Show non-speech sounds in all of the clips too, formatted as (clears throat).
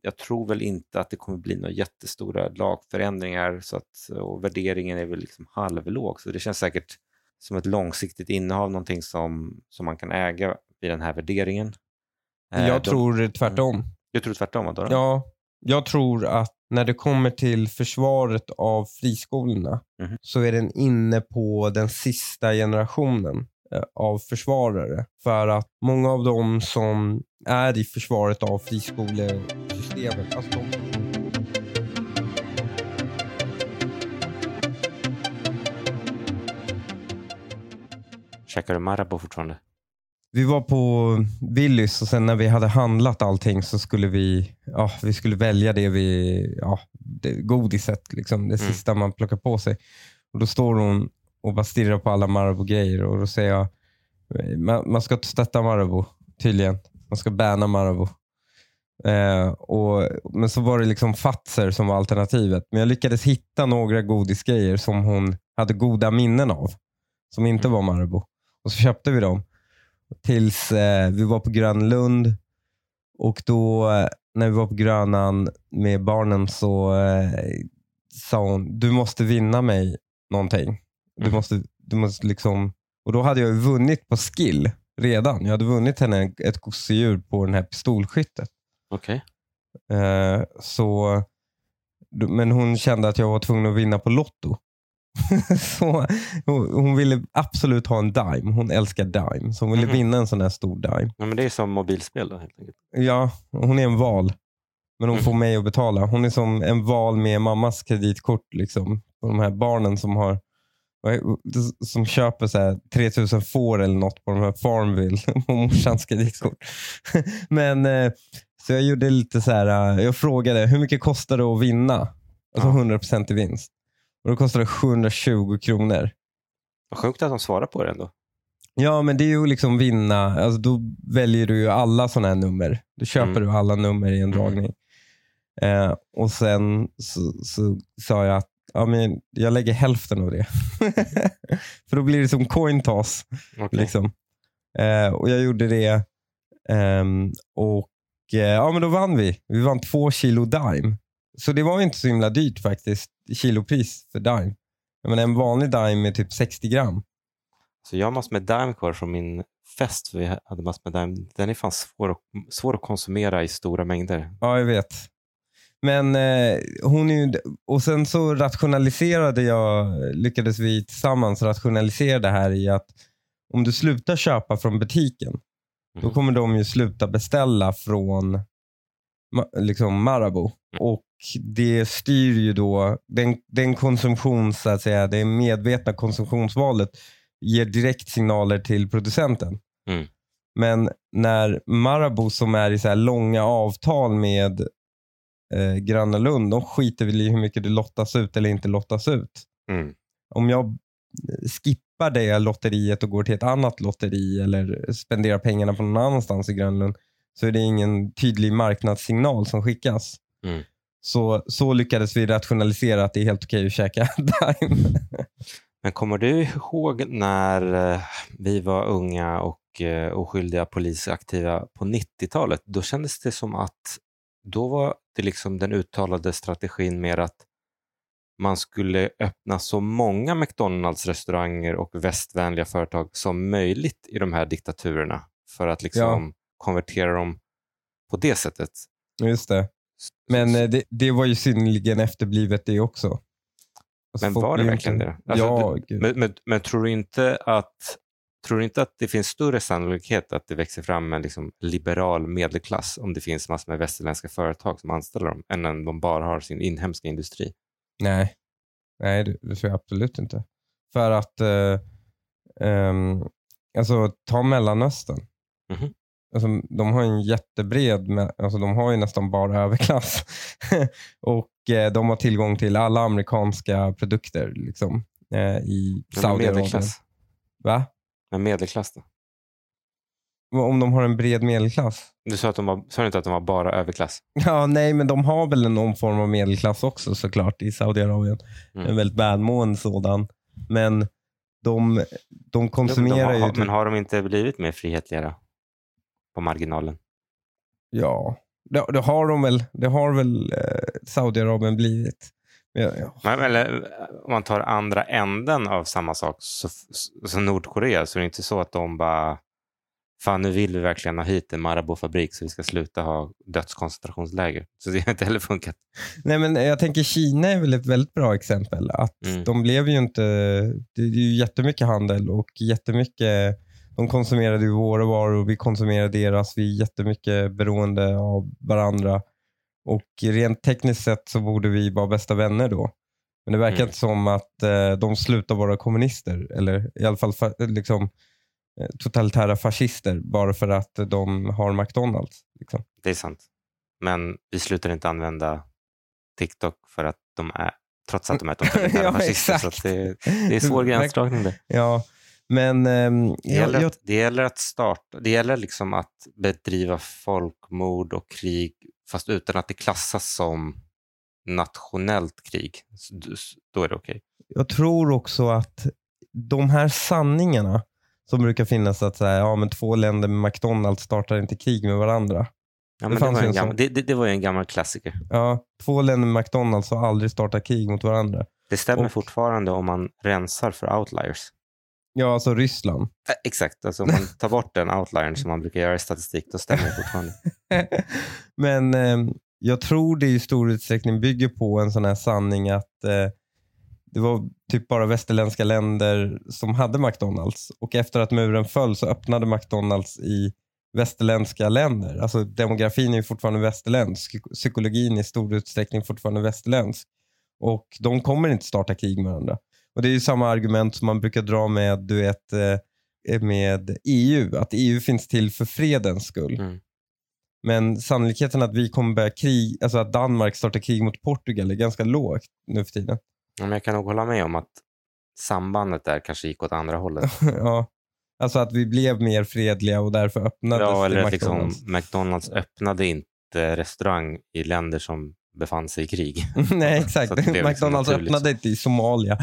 jag tror väl inte att det kommer bli några jättestora lagförändringar så att, och värderingen är väl liksom halvlåg. Så det känns säkert som ett långsiktigt innehav, någonting som, som man kan äga vid den här värderingen. Eh, Jag de- tror tvärtom. Jag tror tvärtom. Då, då? Ja, jag tror att när det kommer till försvaret av friskolorna Mhm. så är den inne på den sista generationen eh, av försvarare. För att många av dem som är i försvaret av friskolesystemet, alltså de Käkar du Marabou fortfarande? Vi var på Willys och sen när vi hade handlat allting så skulle vi, ja, vi skulle välja det vi, ja, det, godiset, liksom, det Mm. sista man plockar på sig. Och Då står hon och bara stirrar på alla Marabou-grejer och då säger jag, man, man ska inte stötta Marabou tydligen. Man ska banna Marabou. Eh, och, men så var det liksom Fatser som var alternativet. Men jag lyckades hitta några godisgrejer som hon hade goda minnen av. Som inte Mm. var Marabou. Och så köpte vi dem. Tills eh, vi var på Grönlund. Och då eh, när vi var på Grönan med barnen så eh, sa hon, du måste vinna mig någonting. Du Mm. måste, du måste liksom... Och då hade jag vunnit på skill redan. Jag hade vunnit henne ett gosedjur på den här pistolskyttet. Okej. Eh, så, men hon kände att jag var tvungen att vinna på Lotto. (laughs) så hon, ville absolut ha en Dime. Hon älskar Dime. Så hon ville Mhm. vinna en sån här stor Dime. Ja, men det är som mobilspel då helt enkelt. Ja, hon är en val. Men hon Mhm. får mig att betala. Hon är som en val med mammas kreditkort. Liksom. Och de här barnen som har som köper så här 3000 får eller något på de här Farmville (laughs) på morsans kreditkort. (laughs) Men eh, så jag gjorde lite så här. eh, Jag frågade hur mycket kostar det att vinna? Alltså Ja. 100% i vinst. Och då kostar det 720 kronor. Vad sjukt att de svarar på det ändå. Ja, men det är ju liksom vinna. Alltså, då väljer du ju alla sådana här nummer. Då köper Mm. du alla nummer i en Mm. dragning. Eh, och sen så, så sa jag att ja, men jag lägger hälften av det. (laughs) För då blir det som coin toss. Okej. Liksom. Eh, och jag gjorde det. Ehm, och eh, ja, men då vann vi. Vi vann två kilo Dime. Så det var inte så himla dyrt faktiskt. Kilopris för Dime. Menar, en vanlig Dime är typ 60 gram. Så jag har massor med Dime kvar från min fest. Vi hade massor med Dime. Den är fan svår att, svår att konsumera i stora mängder. Ja, jag vet. Men eh, hon är ju, och sen så rationaliserade jag, lyckades vi tillsammans rationalisera det här i att om du slutar köpa från butiken, då Mhm. kommer de ju sluta beställa från liksom Marabou. Och det styr ju då, den, den konsumtions, så att säga, det medvetna konsumtionsvalet ger direkt signaler till producenten. Mm. Men när Marabou som är i så här långa avtal med eh, Gröna Lund, de skiter väl i hur mycket det lottas ut eller inte lottas ut. Mm. Om jag skippar det lotteriet och går till ett annat lotteri eller spenderar pengarna på någon annanstans i Grönlund så är det ingen tydlig marknadssignal som skickas. Mm. Så, så lyckades vi rationalisera att det är helt okej att käka (laughs) Daim. Men kommer du ihåg när eh, vi var unga och eh, oskyldiga polisaktiva på 90-talet? Då kändes det som att då var det liksom den uttalade strategin mer att man skulle öppna så många McDonalds-restauranger och västvänliga företag som möjligt i de här diktaturerna för att liksom konvertera dem på det sättet. Just det. Men eh, det, det var ju synnerligen efterblivet det också. Alltså, Men var det verkligen det? Alltså, ja, det-. Men, men, men tror, du inte att, tror du inte att det finns större sannolikhet att det växer fram en liksom liberal medelklass om det finns massor med västerländska företag som anställer dem än om de bara har sin inhemska industri? Nej, Nej det, det tror jag absolut inte. För att, eh, ehm, alltså ta Mellanöstern. Mhm. Alltså, de har en jättebred, alltså, de har ju nästan bara överklass. (laughs) och eh, de har tillgång till alla amerikanska produkter liksom, eh, i Saudiarabien. medelklass. Va? Men medelklass då? Om de har en bred medelklass? Du sa, att de var, sa du inte att de var bara överklass? (laughs) Ja, nej, men de har väl någon form av medelklass också såklart i Saudiarabien. Mm. En väldigt välmående sådan. Men de, de konsumerar de har, ju... typ- men har de inte blivit mer frihetliga då? På marginalen? Ja, Det, det har de väl, det har väl eh, Saudiarabien blivit. Ja. Men, eller, om man tar andra änden av samma sak, så, så Nordkorea, så är det inte så att de bara Fan, nu vill vi verkligen ha hit en Marabou-fabrik så vi ska sluta ha dödskoncentrationsläger. Så det har inte heller funkat. Nej, men jag tänker Kina är väl ett väldigt bra exempel. Att Mm. De blev ju inte... Det är ju jättemycket handel och jättemycket... De konsumerade ju våra varor och vi konsumerar deras. Vi är jättemycket beroende av varandra. Och rent tekniskt sett så borde vi vara bästa vänner då. Men det verkar Mm. inte som att eh, de slutar vara kommunister. Eller i alla fall fa- liksom, totalitära fascister bara för att de har McDonalds. Liksom. Det är sant. Men vi slutar inte använda TikTok för att de är, trots att de är (laughs) totalitära Ja, fascister. Så exakt. att det, det är svår gränsdragning det. Ja, men... ehm, Det gäller, jag, att, det gäller att starta, det gäller liksom att bedriva folkmord och krig fast utan att det klassas som nationellt krig. Så Då är det okej. jag tror också att de här sanningarna som brukar finnas att så här, ja, men två länder med McDonalds startar inte krig med varandra. Ja, Det det, var en en gammal, det, det, var ju en gammal klassiker. Ja, två länder med McDonalds har aldrig startat krig mot varandra. Det stämmer Och- fortfarande om man rensar för outliers. Ja, alltså Ryssland. Äh, exakt, alltså om man tar bort den outliern som man brukar göra i statistik, då stämmer det fortfarande. (laughs) Men ehm, jag tror det i stor utsträckning bygger på en sån här sanning att eh, det var typ bara västerländska länder som hade McDonalds och efter att muren föll så öppnade McDonalds i västerländska länder. Alltså demografin är fortfarande västerländsk, psykologin är i stor utsträckning fortfarande västerländsk och de kommer inte starta krig med varandra. Och Det är ju samma argument som man brukar dra med, du vet, eh, med EU, att EU finns till för fredens skull. Mm. Men sannolikheten att vi kommer börja krig, alltså att Danmark startar krig mot Portugal är ganska lågt nu för tiden. Men jag kan nog hålla med om att sambandet där kanske gick åt andra hållet. (laughs) ja. Alltså att vi blev mer fredliga och därför öppnades Ja, eller att liksom, McDonalds. McDonalds öppnade inte restaurang i länder som befann sig i krig. (laughs) Nej, (laughs) exakt. liksom McDonalds naturligt öppnade inte i Somalia.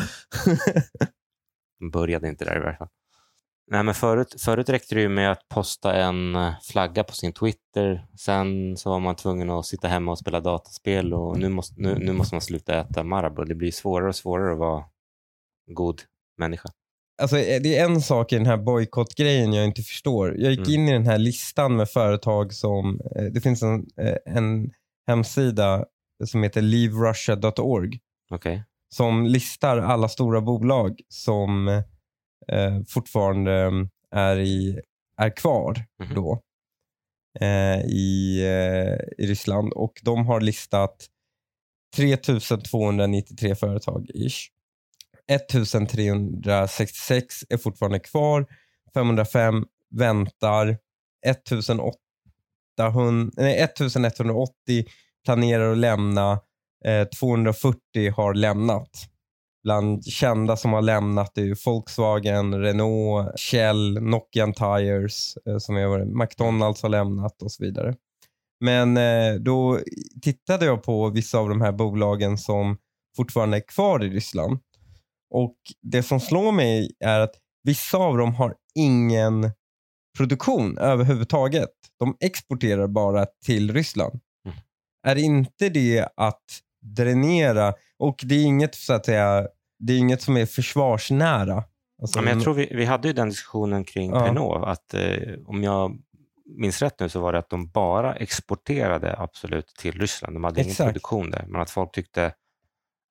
De började inte där i varje fall. Nej, men förut, förut räckte det ju med att posta en eh, flagga på sin Twitter. Sen så var man tvungen att sitta hemma och spela dataspel och nu måste, nu, nu måste man sluta äta Marabou. Det blir svårare och svårare att vara god människa. Alltså, eh, det är en sak i den här bojkottgrejen jag inte förstår. Jag gick Mm. in i den här listan med företag som, eh, det finns en, en hemsida som heter leaverussia.org Okej. som listar alla stora bolag som eh, fortfarande eh, är, i, är kvar Mhm. då eh, i, eh, i Ryssland och de har listat 3293 företag ish. 1366 är fortfarande kvar, 505 väntar, 1800, nej, 1180 planerar att lämna, eh, 240 har lämnat. Bland kända som har lämnat är ju Volkswagen, Renault, Shell, Nokian Tires, eh, som jag var, McDonalds har lämnat och så vidare. Men eh, då tittade jag på vissa av de här bolagen som fortfarande är kvar i Ryssland. Och Det som slår mig är att vissa av dem har ingen produktion överhuvudtaget. De exporterar bara till Ryssland. Mm. Är inte det att dränera, och det är inget så att säga, det är inget som är försvarsnära. Alltså, Ja, men jag tror vi, vi hade ju den diskussionen kring Ja. Pernod. Att, eh, om jag minns rätt nu så var det att de bara exporterade absolut till Ryssland. De hade ingen Exakt. produktion där. Men att folk tyckte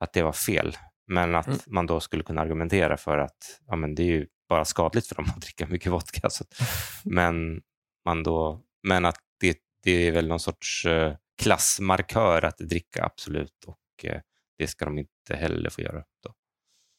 att det var fel. Men att Mm. man då skulle kunna argumentera för att ja, men det är ju bara skadligt för dem att (laughs) dricka mycket vodka. Så att, men, man då, men att det, det är väl någon sorts eh, klassmarkör att dricka absolut och eh, det ska de inte heller få göra. Då.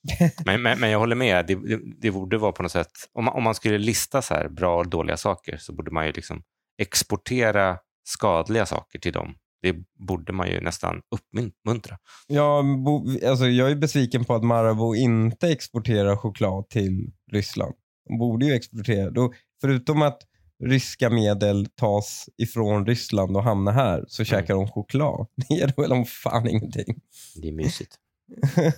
(laughs) Men, men, men jag håller med, det, det, det borde vara på något sätt, om man, om man skulle lista så här bra och dåliga saker så borde man ju liksom exportera skadliga saker till dem. Det borde man ju nästan uppmuntra. Ja, bo, alltså jag är besviken på att Marabou inte exporterar choklad till Ryssland. De borde ju exportera. Då, förutom att ryska medel tas ifrån Ryssland och hamnar här så käkar de choklad. (laughs) Det ger väl om fan ingenting. Det är mysigt. (laughs)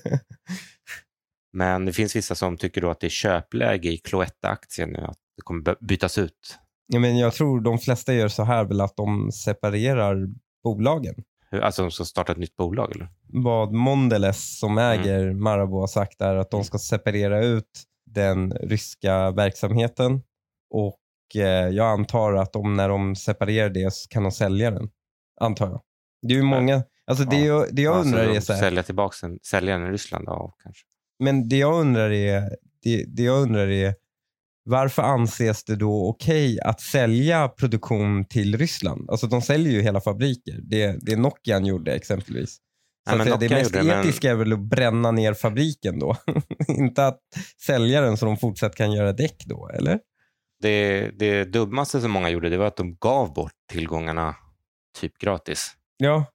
Men det finns vissa som tycker då att det är köpläge i Cloetta-aktien nu, att det kommer by- bytas ut Ja, men jag tror de flesta gör så här väl att de separerar bolagen. Alltså de ska starta ett nytt bolag eller? Vad Mondelez som äger Marabou har sagt är att de ska separera ut den ryska verksamheten och eh, jag antar att de, när de separerar det så kan de sälja den. Antar jag. Det är ju många, alltså det, Ja. jag, det jag Alltså, undrar de är så här, Sälja tillbaka den, sälja den i Ryssland då, kanske. Men det jag undrar är, det, det jag undrar är varför anses det då okej att sälja produktion till Ryssland? Alltså de säljer ju hela fabriker. Det, det Nokian gjorde exempelvis. Så Nej, men säga, det mest det, men- etiska är väl att bränna ner fabriken då. (laughs) Inte att sälja den så de fortsatt kan göra däck då, eller? Det, det dummaste som många gjorde det var att de gav bort tillgångarna typ gratis. Ja,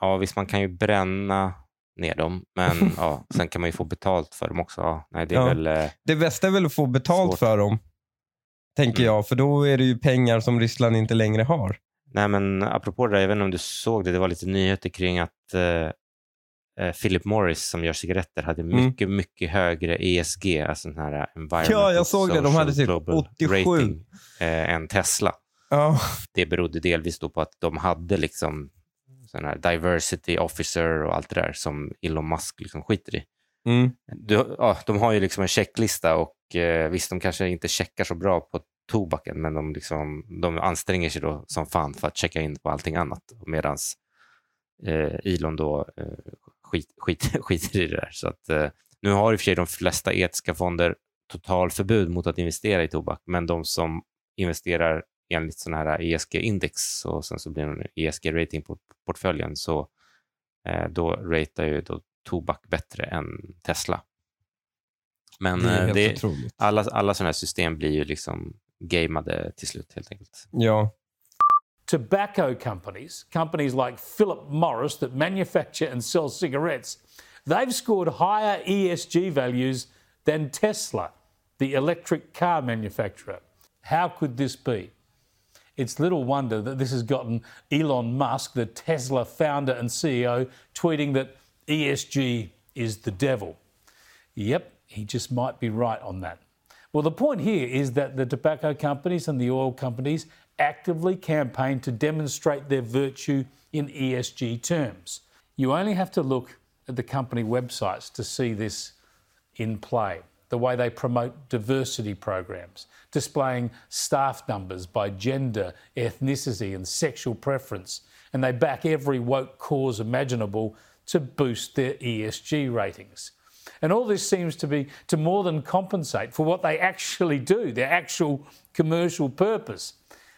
Ja, visst man kan ju bränna ner dem, men (laughs) ja, sen kan man ju få betalt för dem också. Ja, nej, det är Ja. väl... Eh, det bästa är väl att få betalt Svårt. för dem. Tänker Mm. jag, för då är det ju pengar som Ryssland inte längre har. nej, men apropå det där, jag vet inte om du såg det, det var lite nyheter kring att eh, eh, Philip Morris som gör cigaretter hade Mm. mycket, mycket högre ESG, alltså den här Environmental Ja, jag såg det. De hade typ Global 87. Rating, eh, än Tesla. Ja, Det berodde delvis då på att de hade liksom sån här diversity officer och allt det där som Elon Musk liksom skiter i. mm. Du, ja, de har ju liksom en checklista och eh, visst, de kanske inte checkar så bra på tobaken, men de, liksom, de anstränger sig då som fan för att checka in på allting annat. Medan eh, Elon då eh, skit, skit, (laughs) skiter i det där. Så att, eh, nu har i och för sig de flesta etiska fonder totalförbud mot att investera i tobak, men de som investerar enligt sådana här ESG-index och sen så blir det en ESG-rating på portföljen så eh, då ratear ju då tobak bättre än Tesla. Men det är eh, helt det, otroligt. alla, alla sådana här system blir ju liksom gamade till slut helt enkelt. Ja. tobacco companies, companies like Philip Morris that manufacture and sell cigarettes, they've scored higher ESG values than Tesla, the electric car manufacturer. How could this be? It's little wonder that this has gotten Elon Musk, the Tesla founder and CEO, tweeting that ESG is the devil. Yep, he just might be right on that. Well, the point here is that the tobacco companies and the oil companies actively campaign to demonstrate their virtue in ESG terms. You only have to look at the company websites to see this in play. The way they promote diversity programs, displaying staff numbers by gender, ethnicity, and sexual preference. And they back every woke cause imaginable to boost their ESG ratings. And all this seems to be to more than compensate for what they actually do, their actual commercial purpose,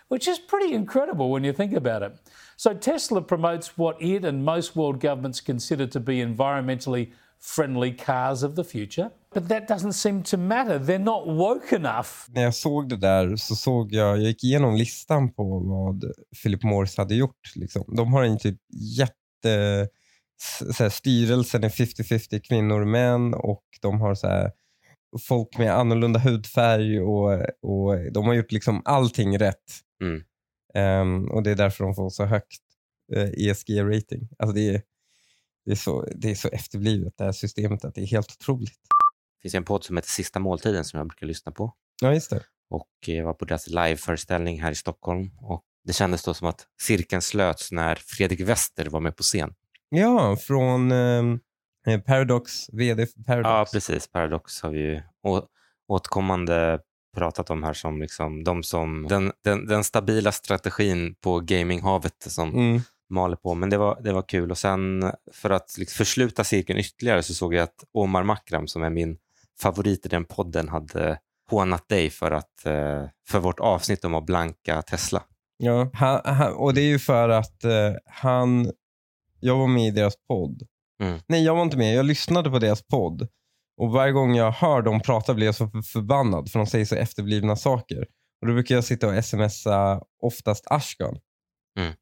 which is pretty incredible when you think about it. So Tesla promotes what it and most world governments consider to be environmentally friendly cars of the future. But that doesn't seem to matter. They're not woke enough När jag såg det där så såg jag, jag gick igenom listan på vad Philip Morris hade gjort. Liksom. De har en typ jätte, s- så här, styrelsen är 50-50 kvinnor och män och de har så här, folk med annorlunda hudfärg och, och de har gjort liksom allting rätt. Mm. Ehm, och det är därför de får så högt eh, ESG-rating. Alltså det, är, det, är så, det är så efterblivet det här systemet att det är helt otroligt. Det finns en podd som heter Sista måltiden som jag brukar lyssna på. Ja, just det. och jag var på deras liveföreställning här i Stockholm. Och det kändes då som att cirkeln slöts när Fredrik Wester var med på scen. Ja, från ehm, eh, Paradox, vd för Paradox. Ja, precis. Paradox har vi ju å- återkommande pratat om här som liksom de som den, den, den stabila strategin på gaminghavet som Mm. Maler på. Men det var, det var kul. Och sen för att liksom försluta cirkeln ytterligare så såg jag att Omar Makram som är min favorit i den podden hade hånat dig för, att, eh, för vårt avsnitt om att blanka Tesla. Ja, han, han, och det är ju för att eh, han, jag var med i deras podd. Mm. Nej, jag var inte med. Jag lyssnade på deras podd. Och varje gång jag hör dem prata blir jag så för- förbannad för de säger så efterblivna saker. Och Då brukar jag sitta och smsa oftast Ashkan. Mm.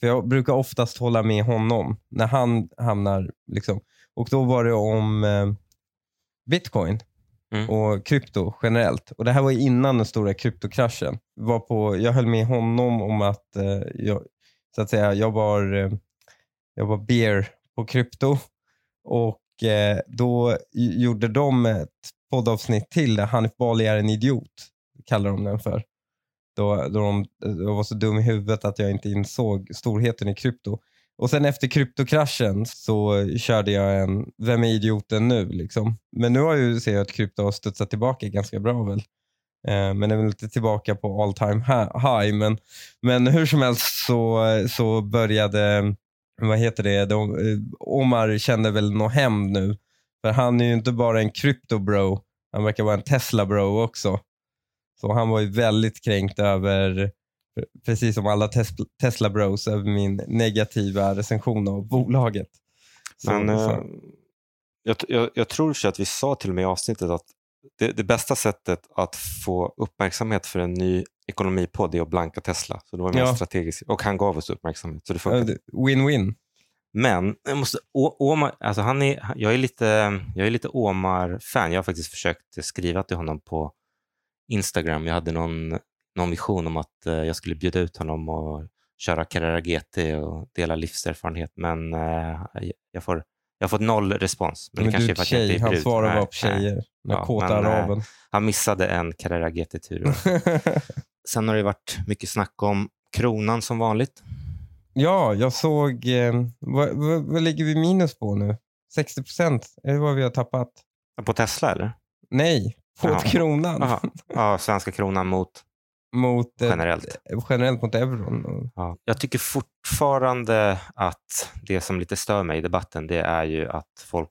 För jag brukar oftast hålla med honom när han hamnar. Liksom. Och då var det om eh, bitcoin Mm. och krypto generellt. Och Det här var innan den stora kryptokraschen. Var på, jag höll med honom om att eh, jag, så att säga, jag var, eh, jag var beer på krypto. Och eh, då gjorde de ett poddavsnitt till där Hanif Bali är en idiot, kallar de den för. Då, då de, jag var så dum i huvudet att jag inte insåg storheten i krypto. Och sen efter kryptokraschen så körde jag en Vem är idioten nu? Liksom. Men nu har jag ju jag att krypto har studsat tillbaka ganska bra väl. Eh, men är väl inte tillbaka på all time high. Men, men hur som helst så, så började, vad heter det, de, eh, Omar kände väl någon hem nu. För han är ju inte bara en krypto bro, han verkar vara en Tesla bro också. Så han var ju väldigt kränkt över, precis som alla Tesla bros, över min negativa recension av bolaget. Så, Men, så. Eh, jag, jag, jag, tror att vi sa till och med i avsnittet att det, det, bästa sättet att få uppmärksamhet för en ny ekonomipodd är att blanka Tesla. Så det var mer ja. strategiskt. Och han gav oss uppmärksamhet. Så det Win-win. Men jag, måste, Omar, alltså han är, jag är lite, jag är lite Omar-fan. Jag har faktiskt försökt skriva till honom på Instagram. Jag hade någon, någon vision om att eh, jag skulle bjuda ut honom och köra Carrera GT och dela livserfarenhet. Men eh, jag, får, jag har fått noll respons. Men, men det kanske är tjej, jag inte är han svarar bara på tjejer. Den ja, kåta araben. Eh, han missade en Carrera GT-tur. (laughs) Sen har det varit mycket snack om kronan som vanligt. Ja, jag såg... Eh, vad, vad, vad, ligger vi minus på nu? 60 procent? Är det vad vi har tappat? På Tesla eller? Nej, på Aha. kronan. Aha. Ja, svenska kronan mot? mot eh, generellt. Generellt mot euron. Ja. Jag tycker fortfarande att det som lite stör mig i debatten det är ju att folk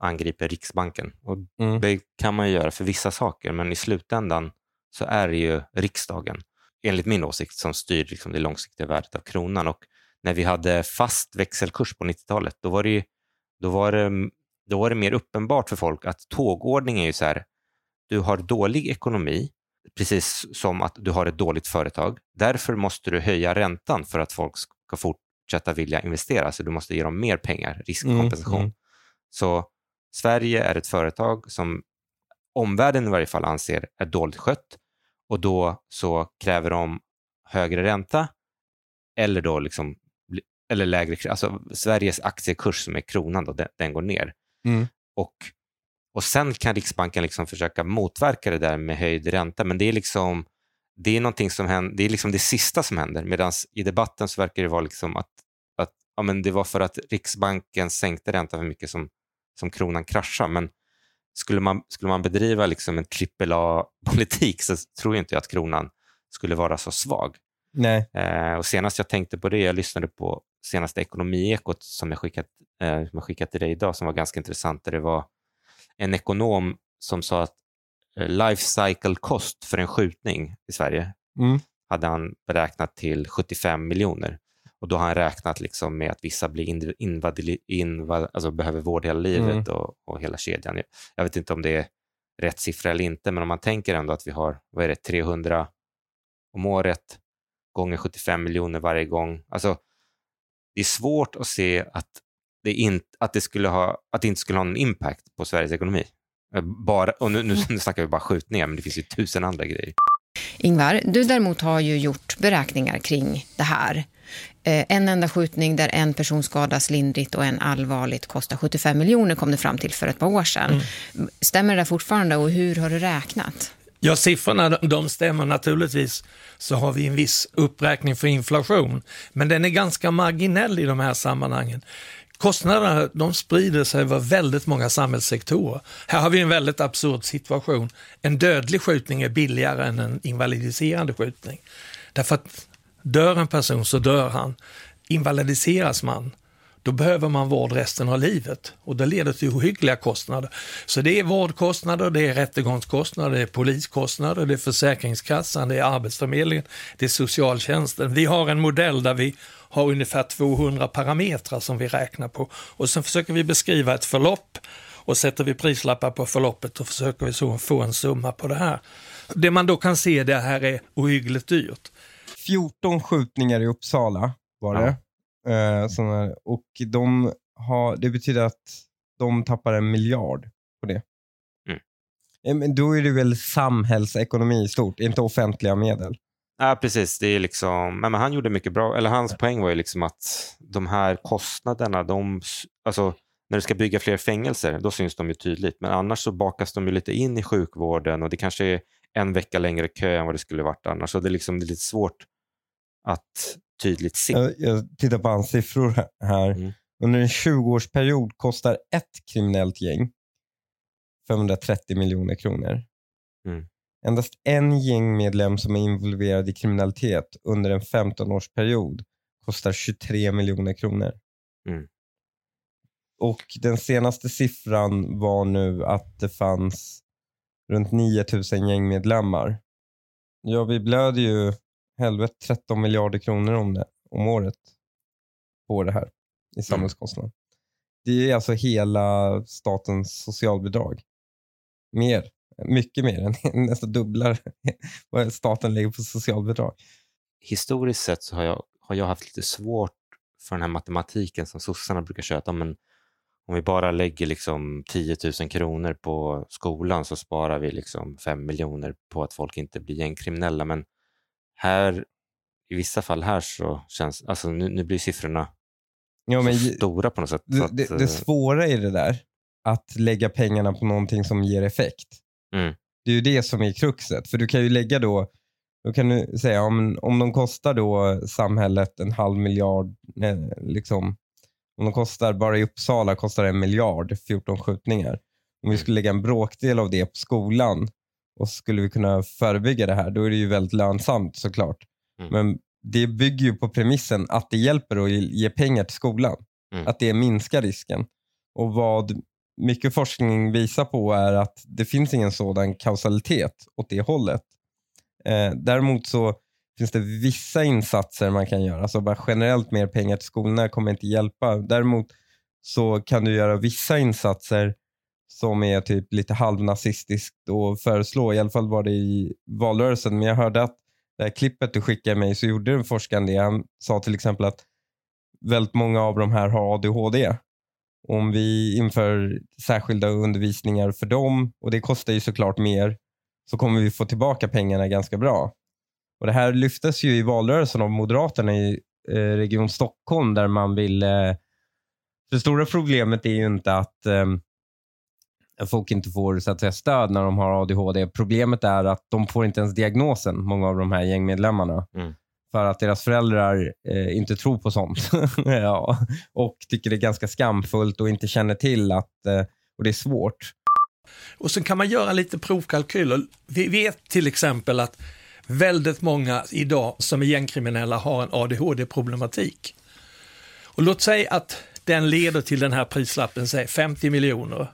angriper Riksbanken. Och mm. Det kan man ju göra för vissa saker, men i slutändan så är det ju riksdagen, enligt min åsikt, som styr liksom det långsiktiga värdet av kronan. Och när vi hade fast växelkurs på 90-talet, då var det, ju, då var det, då var det mer uppenbart för folk att tågordningen är ju så här, du har dålig ekonomi, precis som att du har ett dåligt företag. Därför måste du höja räntan för att folk ska fortsätta vilja investera, så du måste ge dem mer pengar, riskkompensation. Mm, mm. Så Sverige är ett företag som omvärlden i varje fall anser är dåligt skött och då så kräver de högre ränta eller då liksom eller lägre, alltså Sveriges aktiekurs som är kronan, då, den, den går ner. Mm. Och, och sen kan Riksbanken liksom försöka motverka det där med höjd ränta, men det är liksom det är som händer, det är liksom det sista som händer, medan i debatten så verkar det vara liksom att, att ja, men det var för att Riksbanken sänkte räntan för mycket som som kronan kraschar. Men skulle man, skulle man bedriva liksom en AAA-politik (laughs) så tror jag inte att kronan skulle vara så svag. Nej. Eh, och senast jag tänkte på det, jag lyssnade på senaste Ekonomiekot som jag skickat, eh, som jag skickat till dig idag, som var ganska intressant. Där det var en ekonom som sa att eh, life cycle cost för en skjutning i Sverige mm. hade han beräknat till 75 miljoner. Och då har han räknat liksom med att vissa blir invad, invad, alltså behöver vård hela livet mm. och, och, hela kedjan. Jag vet inte om det är rätt siffra eller inte, men om man tänker ändå att vi har vad är det, 300 om året gånger 75 miljoner varje gång. Alltså, det är svårt att se att det, in, att det, skulle ha, att det inte skulle ha någon impact på Sveriges ekonomi. Bara, och nu, nu, snackar vi bara skjutningar, men det finns ju tusen andra grejer. Ingvar, du däremot har ju gjort beräkningar kring det här. Eh, en enda skjutning där en person skadas lindrigt och en allvarligt kostar 75 miljoner kom det fram till för ett par år sedan. Mm. Stämmer det fortfarande och hur har du räknat? Ja, siffrorna de stämmer naturligtvis. Så har vi en viss uppräkning för inflation, men den är ganska marginell i de här sammanhangen. Kostnaderna de sprider sig över väldigt många samhällssektorer. Här har vi en väldigt absurd situation. En dödlig skjutning är billigare än en invalidiserande skjutning. Därför att Dör en person så dör han. Invalidiseras man, då behöver man vård resten av livet och det leder till ohyggliga kostnader. Så det är vårdkostnader, det är rättegångskostnader, det är poliskostnader, det är Försäkringskassan, det är Arbetsförmedlingen, det är socialtjänsten. Vi har en modell där vi har ungefär 200 parametrar som vi räknar på och sen försöker vi beskriva ett förlopp och sätter vi prislappar på förloppet och försöker vi så få en summa på det här. Det man då kan se det här är ohyggligt dyrt. 14 skjutningar i Uppsala var det. Ja. Eh, sådana, och de har, det betyder att de tappar en miljard på det. Mm. Men då är det väl samhällsekonomi i stort, inte offentliga medel. Ja, precis. Det är liksom, men han gjorde mycket bra. Eller hans poäng var ju liksom att de här kostnaderna, de, alltså, när du ska bygga fler fängelser, då syns de ju tydligt. Men annars så bakas de ju lite in i sjukvården och det kanske är en vecka längre kö än vad det skulle varit annars. Så det är, liksom, det är lite svårt att tydligt se. Jag, jag tittar på hans siffror här. Mm. Under en 20-årsperiod kostar ett kriminellt gäng 530 miljoner kronor. Mm. Endast en gängmedlem som är involverad i kriminalitet under en 15-årsperiod kostar 23 miljoner kronor. Mm. Och den senaste siffran var nu att det fanns runt 9000 gängmedlemmar. Ja, vi blöder ju helvete 13 miljarder kronor om, det, om året på det här i samhällskostnad. Det är alltså hela statens socialbidrag. Mer, mycket mer än (laughs) nästan dubblar (laughs) vad staten lägger på socialbidrag. Historiskt sett så har jag, har jag haft lite svårt för den här matematiken som sossarna brukar köta. Men om vi bara lägger liksom 10 000 kronor på skolan så sparar vi liksom 5 miljoner på att folk inte blir gängkriminella. Men här, i vissa fall här så känns, alltså nu, nu blir siffrorna så men, stora på något sätt. det, så att, det, eh, det svåra i det där, att lägga pengarna på någonting som ger effekt. Mm. Det är ju det som är kruxet. För du kan ju lägga då, då kan du säga om, om de kostar då samhället en halv miljard, eh, liksom, om de kostar, bara i Uppsala kostar en miljard, 14 skjutningar. Om vi skulle lägga en bråkdel av det på skolan och skulle vi kunna förebygga det här, då är det ju väldigt lönsamt såklart. Mm. Men det bygger ju på premissen att det hjälper att ge ge pengar till skolan. Mm. Att det minskar risken. Och vad mycket forskning visar på är att det finns ingen sådan kausalitet åt det hållet. Eh, däremot så finns det vissa insatser man kan göra. Alltså bara generellt mer pengar till skolorna kommer inte hjälpa. Däremot så kan du göra vissa insatser som är typ lite halvnazistiskt att föreslå. I alla fall var det i valrörelsen. Men jag hörde att det här klippet du skickade mig så gjorde en forskare det. Han sa till exempel att väldigt många av de här har ADHD. Om vi inför särskilda undervisningar för dem och det kostar ju såklart mer så kommer vi få tillbaka pengarna ganska bra. Och Det här lyftes ju i valrörelsen av Moderaterna i eh, Region Stockholm där man ville... Eh, det stora problemet är ju inte att eh, folk inte får så att säga, stöd när de har ADHD. Problemet är att de får inte ens diagnosen, många av de här gängmedlemmarna. Mm. För att deras föräldrar eh, inte tror på sånt. (laughs) ja. Och tycker det är ganska skamfullt och inte känner till att eh, och det är svårt. Och så kan man göra lite provkalkyler. Vi vet till exempel att väldigt många idag som är gängkriminella har en ADHD-problematik. Och låt säga att den leder till den här prislappen, säg 50 miljoner.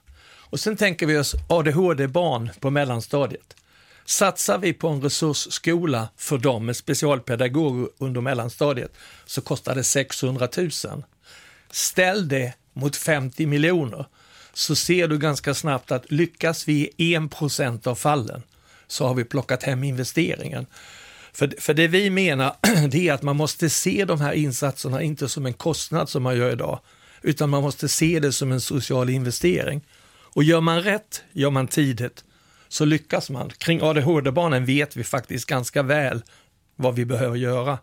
Och sen tänker vi oss ADHD-barn på mellanstadiet. Satsar vi på en resursskola för dem med specialpedagoger under mellanstadiet så kostar det 600 000. Ställ det mot 50 miljoner så ser du ganska snabbt att lyckas vi i 1% av fallen så har vi plockat hem investeringen. För, för det vi menar (clears throat) det är att man måste se de här insatserna inte som en kostnad som man gör idag, utan man måste se det som en social investering. Och gör man rätt, gör man tidigt, så lyckas man. Kring ADHD-barnen vet vi faktiskt ganska väl vad vi behöver göra.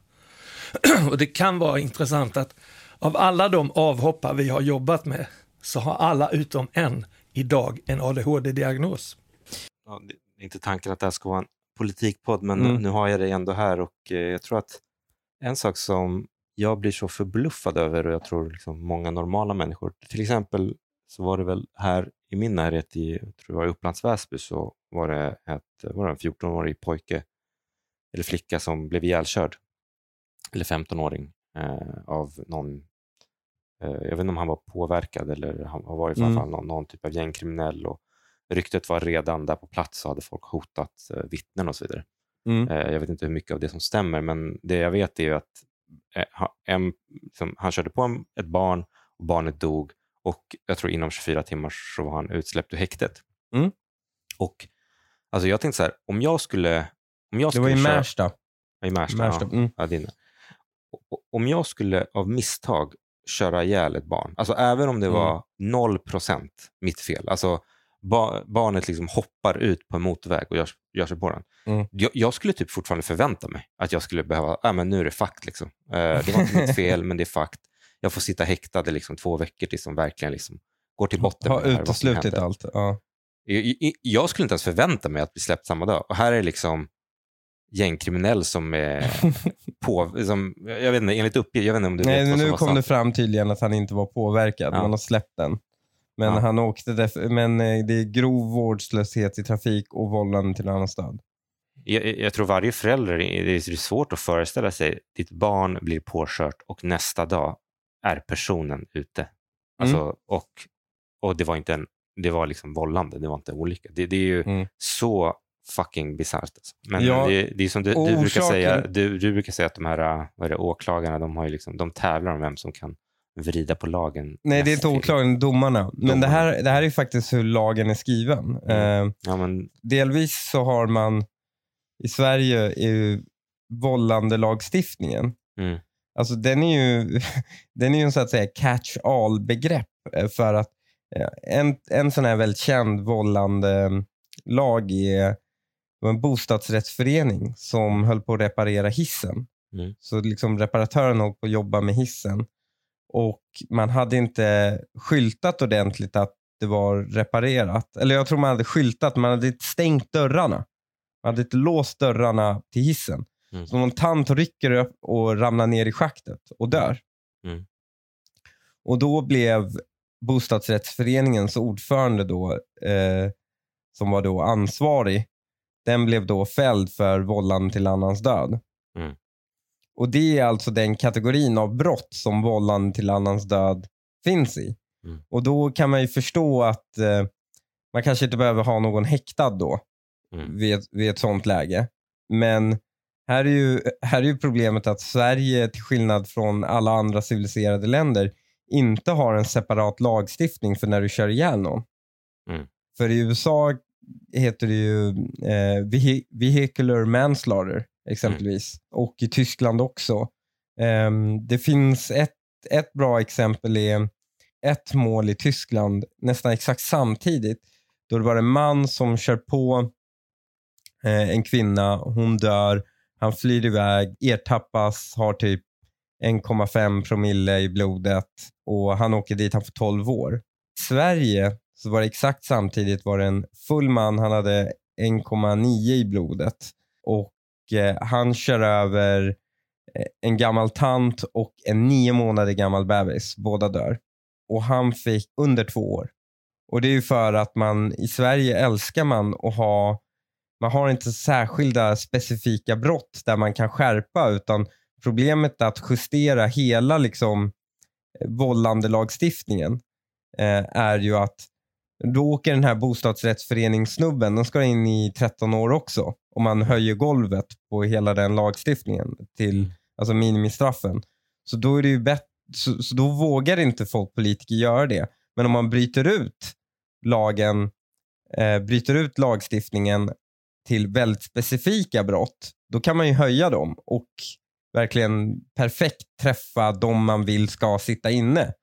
(clears throat) Och det kan vara intressant att av alla de avhoppare vi har jobbat med så har alla utom en idag en ADHD-diagnos. ja, inte tanken att det här ska vara en politikpodd, men Mm. nu har jag det ändå här och eh, jag tror att en sak som jag blir så förbluffad över och jag tror liksom många normala människor, till exempel så var det väl här i min närhet i jag tror det var i Upplands Väsby så var det, ett, var det en 14-årig pojke eller flicka som blev ihjälkörd, eller 15-åring, eh, av någon eh, jag vet inte om han var påverkad eller han var i alla Mm. fall någon, någon typ av gängkriminell och ryktet var redan där på plats så hade folk hotat eh, vittnen och så vidare. Mm. Eh, jag vet inte hur mycket av det som stämmer, men det jag vet är att eh, en, liksom, han körde på en, ett barn och barnet dog och jag tror inom 24 timmar så var han utsläppt ur häktet. Mm. Och alltså jag tänkte så här, om jag skulle... Om jag Det var skulle i köra- Märsta. I Märsta. Märsta. Ja. Mm. Ja, o- Om jag skulle av misstag köra ihjäl ett barn, alltså även om det Mm. var 0% mitt fel, alltså ba- barnet liksom hoppar ut på en motorväg och gör, gör sig på den. Mm. Jag, jag skulle typ fortfarande förvänta mig att jag skulle behöva, ja men nu är det fakt liksom. Eh, det var inte mitt (laughs) fel, men det är fakt. Jag får sitta häktad i liksom två veckor tills de verkligen liksom går till botten Har med det här, vad som uteslutit allt. Ja. Jag, jag skulle inte ens förvänta mig att bli släppt samma dag. Och här är liksom gängkriminell som är (laughs) på... Som, jag vet inte, enligt uppgift, jag vet inte om du Nej, vet vad som nu kom det fram tydligen att han inte var påverkad. Ja. Man har släppt den. Men, Ja. han åkte def- men eh, det är grov vårdslöshet i trafik och vållande till annan stöd. Jag, jag tror varje förälder, det är svårt att föreställa sig, ditt barn blir påkört och nästa dag är personen ute. Alltså, Mm. och, och det var inte en, det var liksom vållande, det var inte en olycka. Det, det är ju Mm. så fucking bisarrt. Alltså. Men Ja, det, det är som du, du, brukar orsaken- säga, du, du brukar säga att de här vad det, åklagarna, de, har ju liksom, de tävlar om vem som kan vrida på lagen. Nej, det är inte åklagaren, domarna. Men Domarna. det här, det här är faktiskt hur lagen är skriven. Mm. Eh, Ja, men, delvis så har man i Sverige vållandelagstiftningen. mm, Alltså den är ju, (laughs) den är ju en så att säga catch all begrepp eh, för att eh, en, en sån här väldigt känd vållande lag är en bostadsrättsförening som höll på att reparera hissen. Mm. Så liksom reparatören höll på att jobba med hissen och man hade inte skyltat ordentligt att det var reparerat. Eller jag tror man hade skyltat, man hade stängt dörrarna. Man hade inte låst dörrarna till hissen. Mm. Så någon tant rycker upp och ramlar ner i schaktet och dör. Mm. Och då blev bostadsrättsföreningens ordförande då, eh, som var då ansvarig, den blev då fälld för vållande till annans död. Mm. Och det är alltså den kategorin av brott som vållande till annans död finns i. Mm. Och då kan man ju förstå att eh, man kanske inte behöver ha någon häktad då mm, vid, vid ett sånt läge. Men här är, ju, här är ju problemet att Sverige, till skillnad från alla andra civiliserade länder, inte har en separat lagstiftning för när du kör ihjäl någon. Mm. För i USA heter det ju eh, vehi- vehicular manslaughter exempelvis. Och i Tyskland också. Ehm, det finns ett, ett bra exempel är ett mål i Tyskland nästan exakt samtidigt. Då det var en man som kör på eh, en kvinna, hon dör, han flyr iväg, ertappas, har typ 1,5 promille i blodet och han åker dit, han får 12 år. I Sverige så var det exakt samtidigt var det en full man, han hade 1,9 i blodet och eh, han kör över eh, en gammal tant och en nio månader gammal bebis. Båda dör. Och han fick under två år. Och det är ju för att man i Sverige älskar man att ha, man har inte särskilda specifika brott där man kan skärpa utan problemet är att justera hela liksom eh, vållandelagstiftningen eh, är ju att då åker den här bostadsrättsföreningssnubben, den ska in i 13 år också. Om man höjer golvet på hela den lagstiftningen till alltså minimistraffen. Så då är det ju bättre, så, så då vågar inte folk politiker göra det. Men om man bryter ut lagen, eh, bryter ut lagstiftningen till väldigt specifika brott, då kan man ju höja dem och verkligen perfekt träffa de man vill ska sitta inne.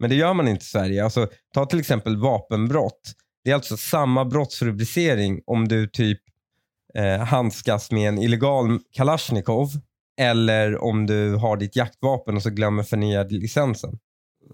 Men det gör man inte i Sverige. Alltså, ta till exempel vapenbrott. Det är alltså samma brottsrubricering om du typ eh, handskas med en illegal Kalashnikov eller om du har ditt jaktvapen och så glömmer förnya licensen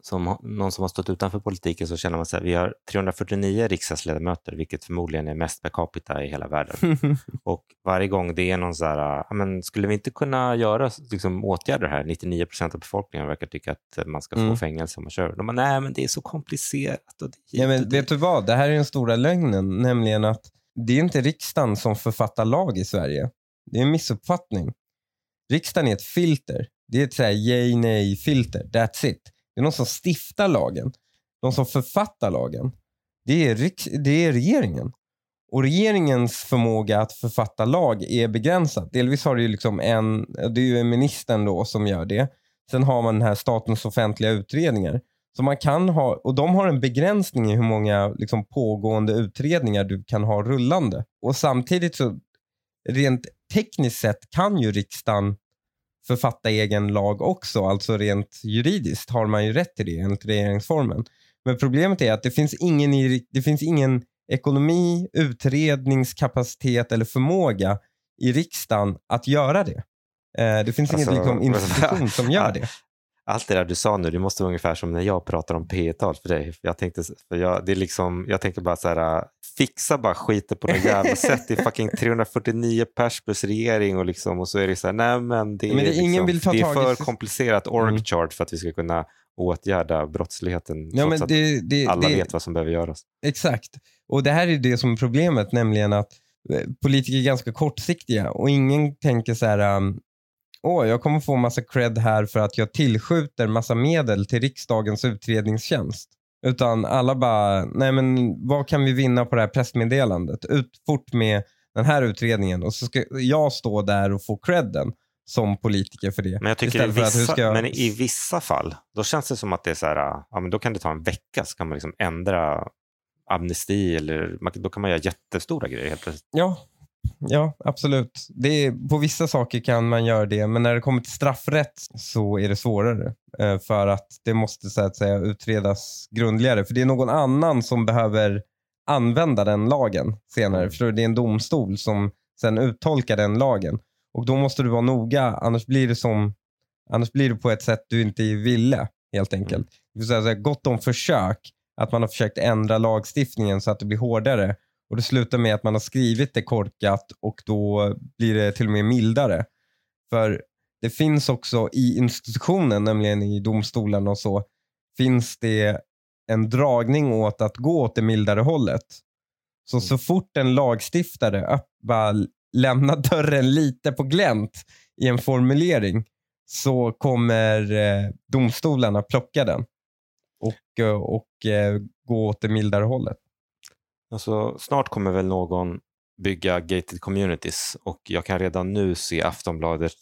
som någon som har stått utanför politiken så känner man att vi har 349 riksdagsledamöter, vilket förmodligen är mest per capita i hela världen. (laughs) Och varje gång det är någon så här, "Ja, men skulle vi inte kunna göra liksom, åtgärder här? 99 procent av befolkningen verkar tycka att man ska få Mm. fängelse om man kör. De bara, nej men det är så komplicerat. Och Ja, men och dit." vet du vad? Det här är den stora lögnen, nämligen att det är inte riksdagen som författar lag i Sverige. Det är en missuppfattning. Riksdagen är ett filter. Det är ett så här yay, nej filter. That's it. Det är någon som stiftar lagen. De som författar lagen. Det är, det är regeringen. Och regeringens förmåga att författa lag är begränsad. Delvis har det ju liksom en, det är ju ministern då som gör det. Sen har man den här statens offentliga utredningar. Så man kan ha, och de har en begränsning i hur många liksom, pågående utredningar du kan ha rullande. Och samtidigt så, rent tekniskt sett kan ju riksdagen författa egen lag också. Alltså rent juridiskt har man ju rätt till det enligt regeringsformen. Men problemet är att det finns ingen, det finns ingen ekonomi, utredningskapacitet eller förmåga i riksdagen att göra det. Eh, det finns Alltså, ingen liksom, (laughs) institution som gör det. Allt det där du sa nu, det måste vara ungefär som när jag pratar om P tal för dig. Jag tänkte, för jag, det är liksom, jag tänker bara så här, fixa bara skiten på något jävla (laughs) sätt. Det är fucking 349 pers plus regering och, liksom, och så är det så här, nej men det är, Men det- ingen liksom, vill ta det är i för sys- komplicerat org Mm. chart för att vi ska kunna åtgärda brottsligheten Ja, trots men att det, det, alla det, vet vad som behöver göras. Exakt. Och det här är det som är problemet, nämligen att eh, politiker är ganska kortsiktiga och ingen tänker så här, um, åh, jag kommer få massa cred här för att jag tillskjuter massa medel till riksdagens utredningstjänst. Utan alla bara, nej men vad kan vi vinna på det här pressmeddelandet? Ut fort med den här utredningen och så ska jag stå där och få credden som politiker för det. Men jag tycker i vissa, jag- men i vissa fall, då känns det som att det är så här, ja, men då kan det ta en vecka så kan man liksom ändra amnesti eller då kan man göra jättestora grejer helt plötsligt. Ja, ja absolut. Det är, på vissa saker kan man göra det, men när det kommer till straffrätt så är det svårare. Eh, för att det måste så att säga utredas grundligare. För det är någon annan som behöver använda den lagen senare. Mm. Du? Det är en domstol som sen uttolkar den lagen. Och då måste du vara noga, annars blir det som Annars blir det på ett sätt du inte ville, helt enkelt. Det vill säga, gott om försök att man har försökt ändra lagstiftningen så att det blir hårdare. Och det slutar med att man har skrivit det korkat och då blir det till och med mildare. För det finns också i institutionen, nämligen i domstolen och så, finns det en dragning åt att gå åt det mildare hållet. Så så fort en lagstiftare bara lämnar dörren lite på glänt i en formulering så kommer eh, domstolarna plocka den och, eh, och eh, gå åt det mildare hållet. Alltså, snart kommer väl någon bygga gated communities och jag kan redan nu se Aftonbladet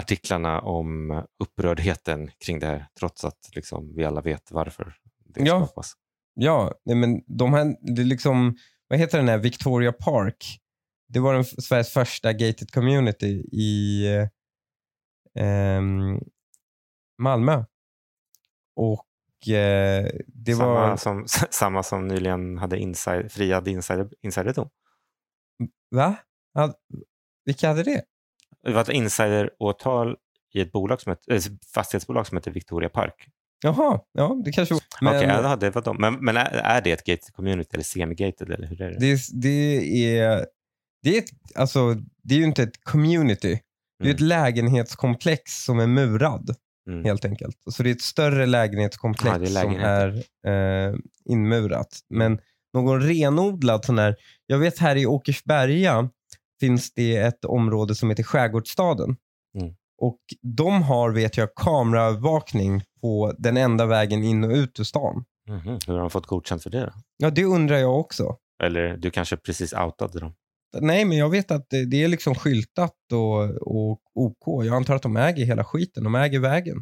artiklarna om upprördheten kring det här trots att liksom, vi alla vet varför det Ja. skapas. Ja, nej, men de här, det är liksom, vad heter den här, Victoria Park. Det var den, Sveriges första gated community i eh, ehm, Malmö. Och det samma, var, som, (laughs) samma som nyligen hade inside, friad insider, insiderdom. va? Ja, vilka hade det? Det var ett insideråtal i ett bolag som heter, äh, fastighetsbolag som heter Victoria Park. Jaha, ja det kanske var. Men Okej, ja, det var de. Men, men är, är det ett gated community eller semi-gated? Eller hur är det? det, är- det är, det är, ett, alltså, det är ju inte ett community. Det är Mm. ett lägenhetskomplex som är murad. Mm. helt enkelt. Så det är ett större lägenhetskomplex Ja, är som är eh, inmurat. Men någon renodlad sån här, jag vet här i Åkersberga finns det ett område som heter Skärgårdsstaden. Mm. Och de har, vet jag, kameraövervakning på den enda vägen in och ut ur stan. Mhm. Hur har de fått godkänt för det då? Ja, det undrar jag också. Eller du kanske precis outade dem? Nej, men jag vet att det, det är liksom skyltat och, och OK. Jag antar att de äger hela skiten. De äger vägen.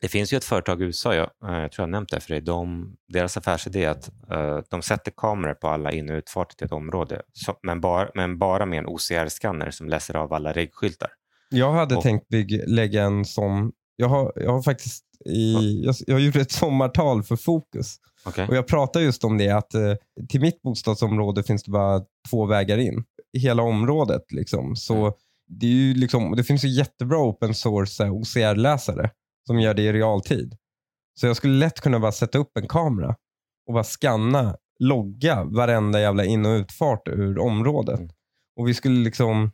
Det finns ju ett företag i USA, jag, eh, jag tror jag nämnt det för dig. De, deras affärsidé är att eh, de sätter kameror på alla in och utfarter till ett område, så, men, bara, men bara med en OCR-skanner som läser av alla regskyltar. Jag hade Och- tänkt bygga, lägga en sån. Jag har, jag har faktiskt i, jag, jag gjorde ett sommartal för Fokus Okej? och jag pratade just om det att eh, till mitt bostadsområde finns det bara två vägar in. I hela området liksom. Så Mm. det, är ju liksom, det finns ju jättebra open source eh, OCR-läsare som gör det i realtid. Så jag skulle lätt kunna bara sätta upp en kamera och bara scanna, logga varenda jävla in och utfart ur området. Mm. Och vi skulle liksom,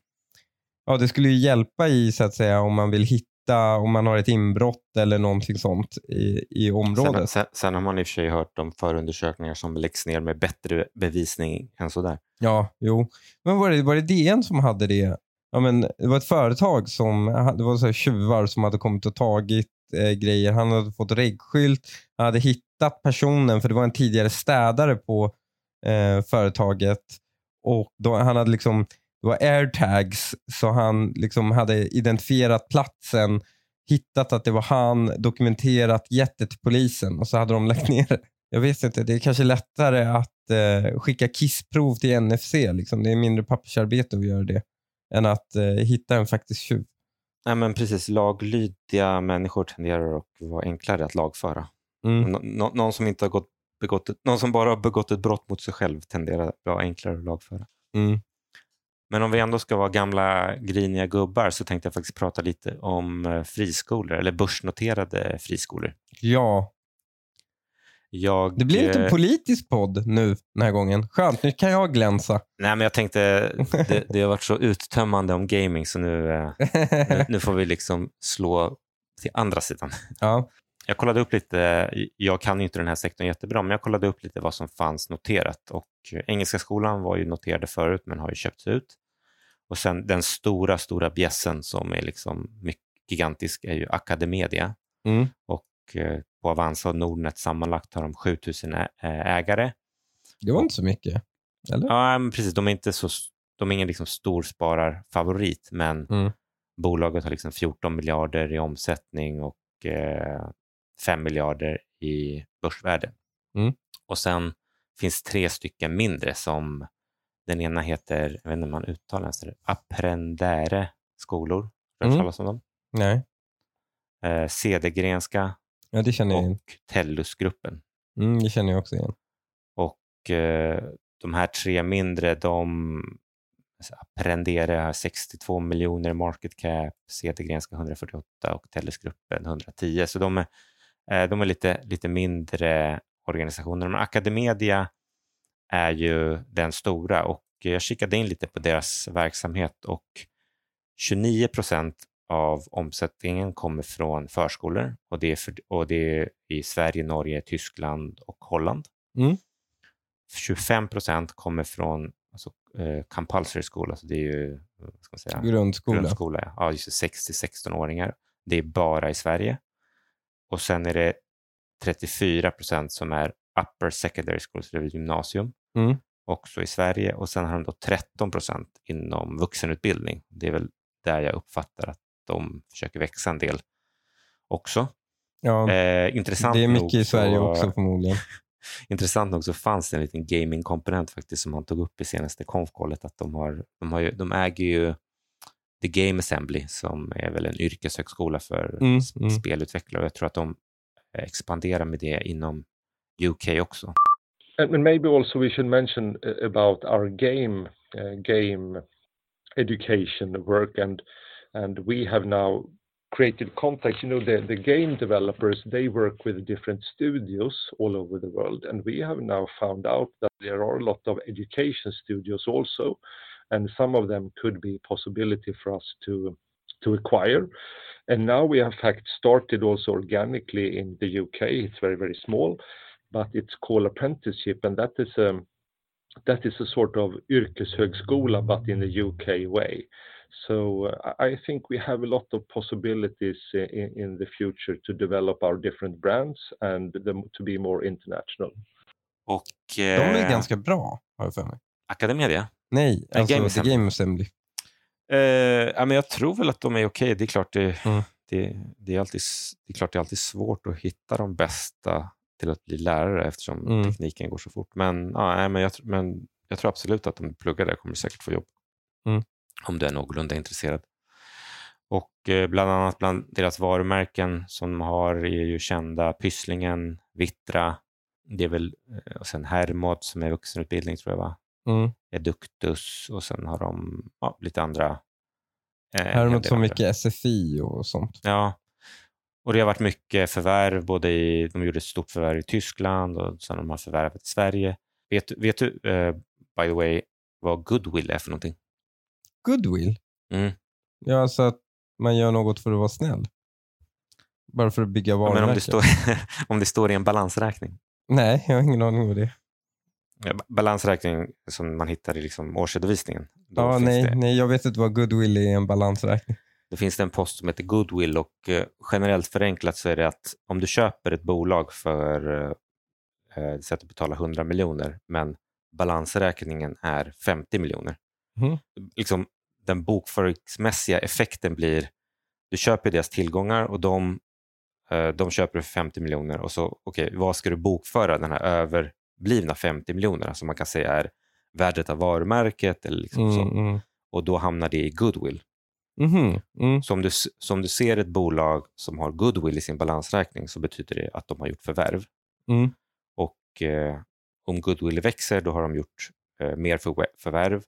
ja det skulle ju hjälpa i så att säga om man vill hitta, om man har ett inbrott eller någonting sånt i, i Sen, området. sen, sen har man i och för sig hört om förundersökningar som läggs ner med bättre bevisning än sådär. Ja, jo. Men var det, var det DN som hade det? Ja, men det var ett företag som, det var så här tjuvar som hade kommit och tagit eh, grejer. Han hade fått reggskylt, han hade hittat personen för det var en tidigare städare på eh, företaget. Och då, han hade liksom, det var airtags så han liksom hade identifierat platsen, hittat att det var han, dokumenterat, gett det till polisen och så hade de lagt ner det. Jag vet inte, det är kanske lättare att eh, skicka kissprov till NFC. Liksom. Det är mindre pappersarbete att göra det än att eh, hitta en faktisk tjuv. Nej, men precis, laglydiga människor tenderar att vara enklare att lagföra. Mm. Nå- nå- någon, som inte har gått, begått någon som bara har begått ett brott mot sig själv tenderar att vara enklare att lagföra. Mm. Men om vi ändå ska vara gamla griniga gubbar så tänkte jag faktiskt prata lite om eh, friskolor, eller börsnoterade friskolor. Ja, Jag, det blir inte eh, en politisk podd nu den här gången. Skönt, nu kan jag glänsa. Nej, men jag tänkte, det, det har varit så uttömmande om gaming så nu, eh, nu, nu får vi liksom slå till andra sidan. ja. Jag kollade upp lite, jag kan ju inte den här sektorn jättebra, men jag kollade upp lite vad som fanns noterat. Och Engelska skolan var ju noterade förut men har ju köpts ut. Och sen den stora, stora bjässen som är liksom mycket gigantisk är ju Academedia. Mm. Och eh, på Avanza och Nordnet sammanlagt har de 7000 ä- eh, ägare. Det var inte så mycket. Eller? Ja, men precis. De är inte så, de är ingen liksom storspararfavorit, men Mm. bolaget har liksom 14 miljarder i omsättning och eh, 5 miljarder i börsvärde. Mm. Och sen finns tre stycken mindre som den ena heter, jag vet inte om man uttalar ens det, Apprendere skolor. Har du hört Mm. om dem? Nej, Eh, Cedergrenska ja, det känner jag igen. och Tellusgruppen. Mm, det känner jag också igen. Och eh, de här tre mindre, de alltså, Apprendere har 62 miljoner market cap, Cedergrenska 148 och Tellusgruppen 110. Så de är, eh, de är lite, lite mindre organisationer. Men Academedia är ju den stora och jag kikade in lite på deras verksamhet och 29 procent av omsättningen kommer från förskolor och det är, för, och det är i Sverige, Norge, Tyskland och Holland. Mm. 25 procent kommer från alltså, eh, compulsory school, alltså det är ju vad ska man säga, Grundskola. grundskola. ja. Ja, just det, 6-16-åringar. Det är bara i Sverige. Och sen är det 34 procent som är upper secondary school, så det är gymnasium, Mm. också i Sverige. Och sen har de då 13 procent inom vuxenutbildning. Det är väl där jag uppfattar att de försöker växa en del också. Ja, Eh, intressant det är nog mycket i Sverige så, också förmodligen. (laughs) Intressant nog så fanns det en liten gaming-komponent faktiskt som han tog upp i senaste konfkollet. Att de, har, de, har ju, de äger ju The Game Assembly som är väl en yrkeshögskola för Mm, mm. spelutvecklare och jag tror att de expanderar med det inom UK också. And, maybe also we should mention uh, about our game uh, game education work. And we have now created contacts. You know the, game developers they work with different studios all over the world. And we have now found out that there are a lot of education studios also. And some of them could be possibility for us to to acquire. And now we have in fact started also organically in the UK it's very very small but it's called apprenticeship and that is a that is a sort of yrkeshögskola but in the UK way. So uh, I think we have a lot of possibilities in, in the future to develop our different brands and them to be more international. Och De är eh, ganska bra, har jag för mig. Academedia? Nej, alltså Game Assembly. Game Assembly. Eh, ja, men jag tror väl att de är okej. Det är klart det, Mm. det, det, är alltid, s- det är klart det är alltid svårt att hitta de bästa till att bli lärare eftersom Mm. tekniken går så fort. Men, ja, men, jag, men jag tror absolut att de pluggar där kommer säkert få jobb. Mm. Om du är någorlunda intresserad. Och eh, bland annat bland deras varumärken som de har är ju kända Pysslingen, Vittra, det är väl, eh, och sen Hermod som är vuxenutbildning tror jag va? Mm. Eductus och sen har de ja, lite andra. eh, så andra. mycket SFI och sånt. Ja, och det har varit mycket förvärv. Både i, de gjorde ett stort förvärv i Tyskland och sen har de har förvärvat i Sverige. Vet, du- vet du, eh, by the way, vad goodwill är för någonting? Goodwill? Mm. Ja, alltså att man gör något för att vara snäll. Bara för att bygga Ja, men varumärken. om, det står, (laughs) om det står i en balansräkning. Nej, jag har ingen aning vad det. Ja, ba- Balansräkning som man hittar i liksom årsredovisningen. Då, Ja, nej, det, nej, jag vet inte vad goodwill är i en balansräkning. Då finns det en post som heter goodwill och eh, generellt förenklat så är det att om du köper ett bolag för eh, eh, att betala 100 miljoner men balansräkningen är 50 miljoner. Mhm. Liksom, den bokföringsmässiga effekten blir du köper deras tillgångar och de, eh, de köper för 50 miljoner och så okej, vad ska du bokföra den här överblivna 50 miljonerna som man kan säga är värdet av varumärket eller liksom så. Mm, mm. och då hamnar det i goodwill. Mhm, mm. Så om du, så om du ser ett bolag som har goodwill i sin balansräkning så betyder det att de har gjort förvärv. Mm. Och eh, om goodwill växer då har de gjort eh, mer för, förvärv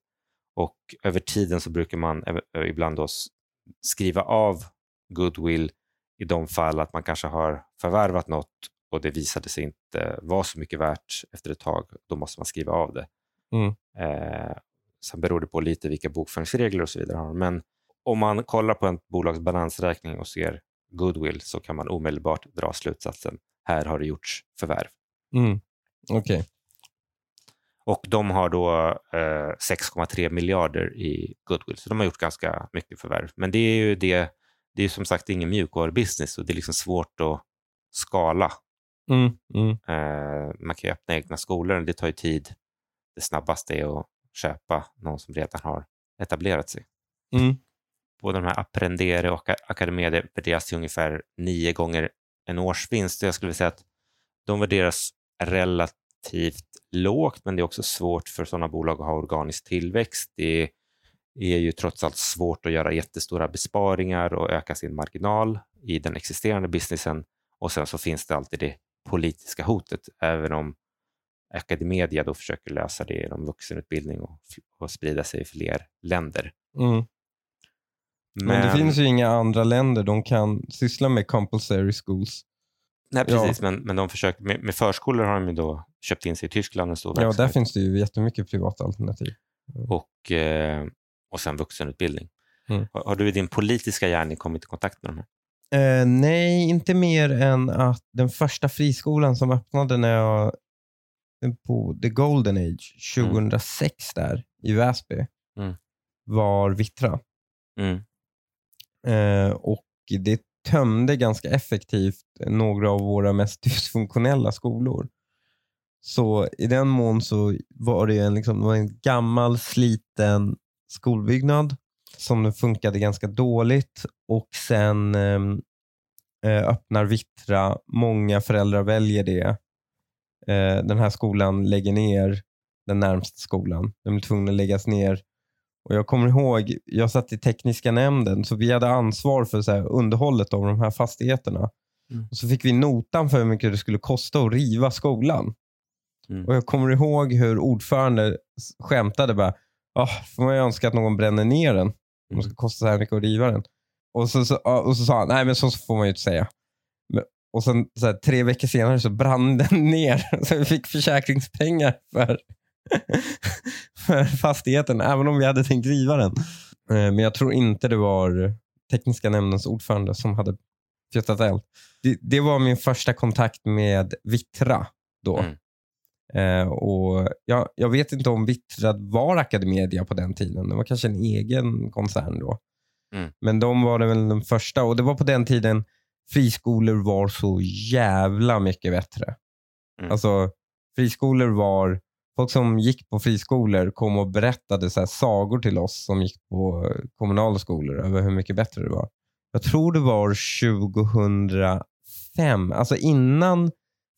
Och över tiden så brukar man ev- ibland då skriva av goodwill i de fall att man kanske har förvärvat något och det visade sig inte vara så mycket värt efter ett tag. Då måste man skriva av det. Mm. Eh, sen beror det på lite vilka bokföringsregler och så vidare har. Men om man kollar på en bolags balansräkning och ser goodwill så kan man omedelbart dra slutsatsen här har det gjorts förvärv. Mm. Okej. Och de har då eh, 6,3 miljarder i goodwill, så de har gjort ganska mycket förvärv. Men det är ju det, det är som sagt ingen mjukvarubusiness och det är liksom svårt att skala. Mm. Mm. Eh, man kan ju öppna egna skolor, det tar ju tid. Det snabbaste är att köpa någon som redan har etablerat sig. Mm. Både de här Apprendere och Academedia värderas till ungefär nio gånger en årsvinst. Jag skulle vilja säga att de värderas relativt lågt, men det är också svårt för sådana bolag att ha organisk tillväxt. Det är ju trots allt svårt att göra jättestora besparingar och öka sin marginal i den existerande businessen. Och sen så finns det alltid det politiska hotet, även om Academedia då försöker lösa det genom vuxenutbildning och, och sprida sig i fler länder. Mm. Men, det finns ju inga andra länder de kan syssla med compulsory schools. Nej, Ja. precis, men, men de försöker, med, med förskolor har de ju då köpt in sig i Tyskland en stor Ja, där finns det ju jättemycket privata alternativ. och, eh, och sen vuxenutbildning. Mm. Har, har du i din politiska gärning kommit i kontakt med de här? Eh, nej, inte mer än att den första friskolan som öppnade när jag på The Golden Age 2006 där i Väsby Mm. var Vittra. Mm. Eh, och det tömde ganska effektivt några av våra mest (laughs) dysfunktionella skolor. Så i den mån så var det en, liksom, det var en gammal sliten skolbyggnad som funkade ganska dåligt och sen ehm, eh, öppnar Vittra. Många föräldrar väljer det. Eh, den här skolan lägger ner den närmsta skolan. Den blir tvungen att läggas ner. Och Jag kommer ihåg, jag satt i tekniska nämnden så vi hade ansvar för så här, underhållet av de här fastigheterna. Mm. Och Så fick vi notan för hur mycket det skulle kosta att riva skolan. Mm. Och Jag kommer ihåg hur ordförande skämtade bara, ah, får man ju önska att någon bränner ner den. Om det ska kosta så här mycket att riva den. Och så, så, och så sa han, nej men så får man ju inte säga. Och sen så här, tre veckor senare så brann den (laughs) ner. Så vi fick försäkringspengar för, (laughs) för fastigheten, även om vi hade tänkt riva den. Eh, Men jag tror inte det var tekniska nämndens ordförande som hade fjuttat eld. Det, det var min första kontakt med Vittra då. Mm. Eh, och jag, jag vet inte om Vittra var Academedia på den tiden. Det var kanske en egen koncern då. Mm. Men de var det väl den första och det var på den tiden friskolor var så jävla mycket bättre. Mm. Alltså friskolor var, folk som gick på friskolor kom och berättade så sagor till oss som gick på eh, kommunala skolor över hur mycket bättre det var. Jag tror det var 2005, alltså innan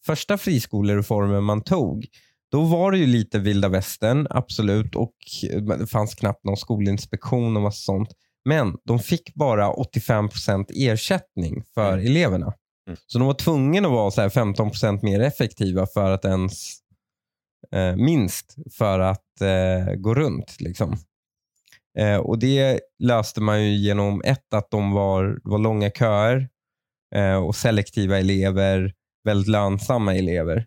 första friskolereformen man tog. Då var det ju lite vilda västern, absolut, och det fanns knappt någon skolinspektion och massa sånt. Men de fick bara 85% ersättning för Mm. eleverna. Mm. Så de var tvungna att vara så här 15% mer effektiva för att ens, eh, Eh, minst för att eh, gå runt. Liksom. Eh, och Det löste man ju genom ett, att de var, var långa köer eh, och selektiva elever, väldigt lönsamma elever.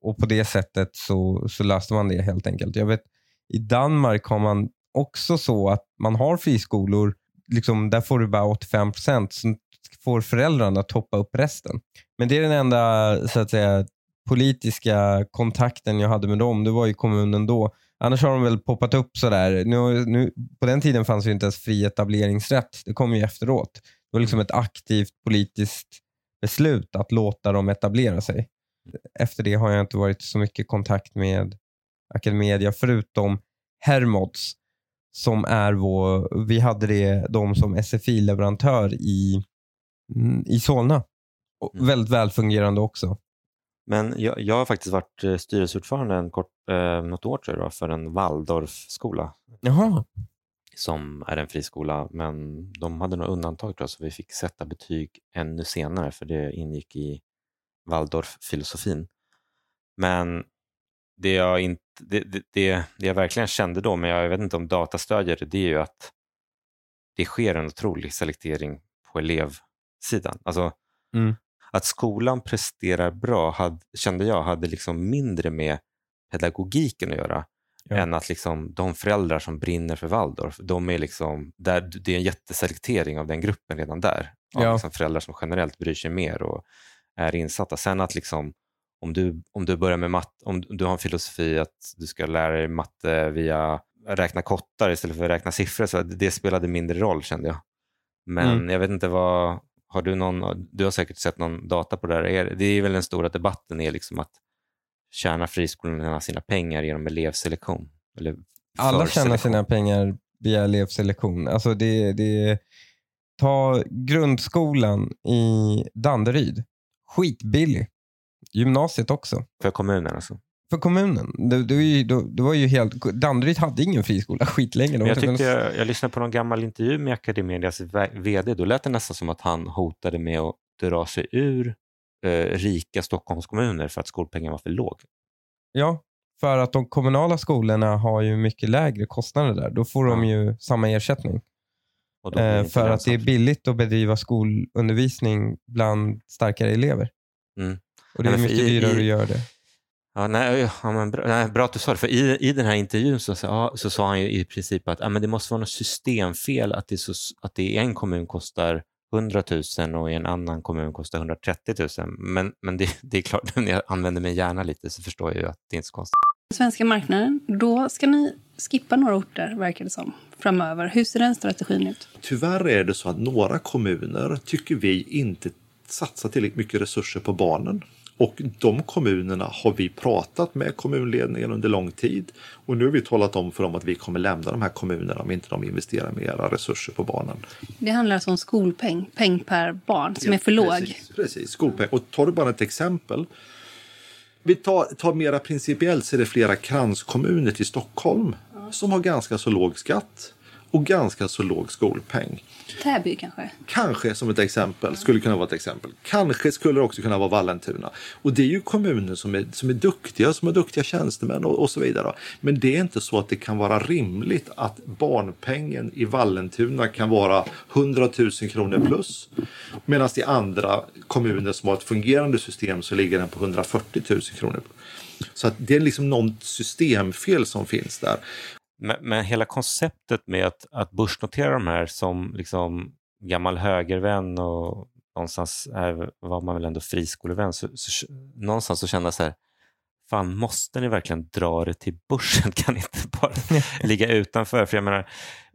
Och På det sättet så, så löste man det helt enkelt. Jag vet, I Danmark har man också så att man har friskolor, liksom, där får du bara 85 procent. Sen får föräldrarna toppa upp resten. Men det är den enda så att säga, politiska kontakten jag hade med dem. Det var i kommunen då. Annars har de väl poppat upp sådär. Nu, nu, på den tiden fanns ju inte ens fri etableringsrätt. Det kom ju efteråt. Det var liksom ett aktivt politiskt beslut att låta dem etablera sig. Efter det har jag inte varit så mycket i kontakt med Academedia förutom Hermods som är vår, vi hade det, de som SFI-leverantör i, mm, i Solna. Och Mm. Väldigt välfungerande också. Men jag, jag har faktiskt varit eh, styrelseordförande en kort, eh, något år tror jag, för en Waldorfskola Jaha. som är en friskola, men de hade några undantag tror jag, så vi fick sätta betyg ännu senare för det ingick i Waldorf-filosofin. Men det jag inte det, det, det, det jag verkligen kände då, men jag vet inte om data stödjer det, det är ju att det sker en otrolig selektering på elevsidan. Alltså, Mm. Att skolan presterar bra hade, kände jag hade liksom mindre med pedagogiken att göra Ja. än att liksom de föräldrar som brinner för Waldorf, de är liksom, där, det är en jätteselektering av den gruppen redan där. Av Ja. liksom föräldrar som generellt bryr sig mer och är insatta. Sen att liksom, om du, om du börjar med matte, om du har en filosofi att du ska lära dig matte via räkna kottar istället för att räkna siffror, så det, det spelade mindre roll kände jag. Men Mm. jag vet inte vad, har du någon, du har säkert sett någon data på det här. Är, det är väl den stora debatten är liksom att tjäna friskolorna sina pengar genom elevselektion. Eller Alla tjänar sina pengar via elevselektion. Alltså det, det, ta grundskolan i Danderyd. Skitbillig. Gymnasiet också. För kommunen alltså. För kommunen. Det, det, var ju, det, var ju helt, Danderyd hade ingen friskola (laughs) skitlänge. De jag, tyckte jag, jag lyssnade på någon gammal intervju med Academedias VD. Då lät det nästan som att han hotade med att dra sig ur eh, rika Stockholmskommuner för att skolpengen var för låg. Ja, för att de kommunala skolorna har ju mycket lägre kostnader där. Då får de Ja. ju samma ersättning. Eh, för att det är billigt att bedriva skolundervisning bland starkare elever. Mm. Och det är Nej, mycket i- dyrare i- att göra det. Ja, nej, ja, men bra, nej, bra att du sa det, för i, i den här intervjun så, sa- så sa han ju i princip att ja, men det måste vara något systemfel att det, så, att det i en kommun kostar 100 000 och i en annan kommun kostar 130 000. Men, men det, det är klart, (laughs) när jag använder min hjärna lite så förstår jag ju att det inte är så konstigt. svenska marknaden, då ska ni skippa några orter, verkar det som, framöver. Hur ser den strategin ut? Tyvärr är det så att några kommuner tycker vi inte satsar tillräckligt mycket resurser på barnen. Och de kommunerna har vi pratat med kommunledningen under lång tid. Och nu har vi talat om för dem att vi kommer lämna de här kommunerna om inte de investerar mera resurser på barnen. Det handlar alltså om skolpeng, peng per barn, som är för låg. Precis, precis. skolpeng. Och tar du bara ett exempel. Vi tar, tar mera principiellt så är det flera kranskommuner till Stockholm som har ganska så låg skatt och ganska så låg skolpeng. Täby kanske? Kanske som ett exempel, skulle kunna vara ett exempel. Kanske skulle det också kunna vara Vallentuna. Och det är ju kommuner som är, som är duktiga, som har duktiga tjänstemän och, och så vidare. Men det är inte så att det kan vara rimligt att barnpengen i Vallentuna kan vara 100 000 kronor plus. Medan i andra kommuner som har ett fungerande system så ligger den på 140 000 kronor. Så att det är liksom något systemfel som finns där. Men, men hela konceptet med att, att börsnotera de här som liksom gammal högervän och någonstans är, var man väl ändå friskolevän, så, så, någonstans så kände jag så här, fan måste ni verkligen dra det till börsen? (laughs) Kan ni inte bara (laughs) ligga utanför? För jag menar,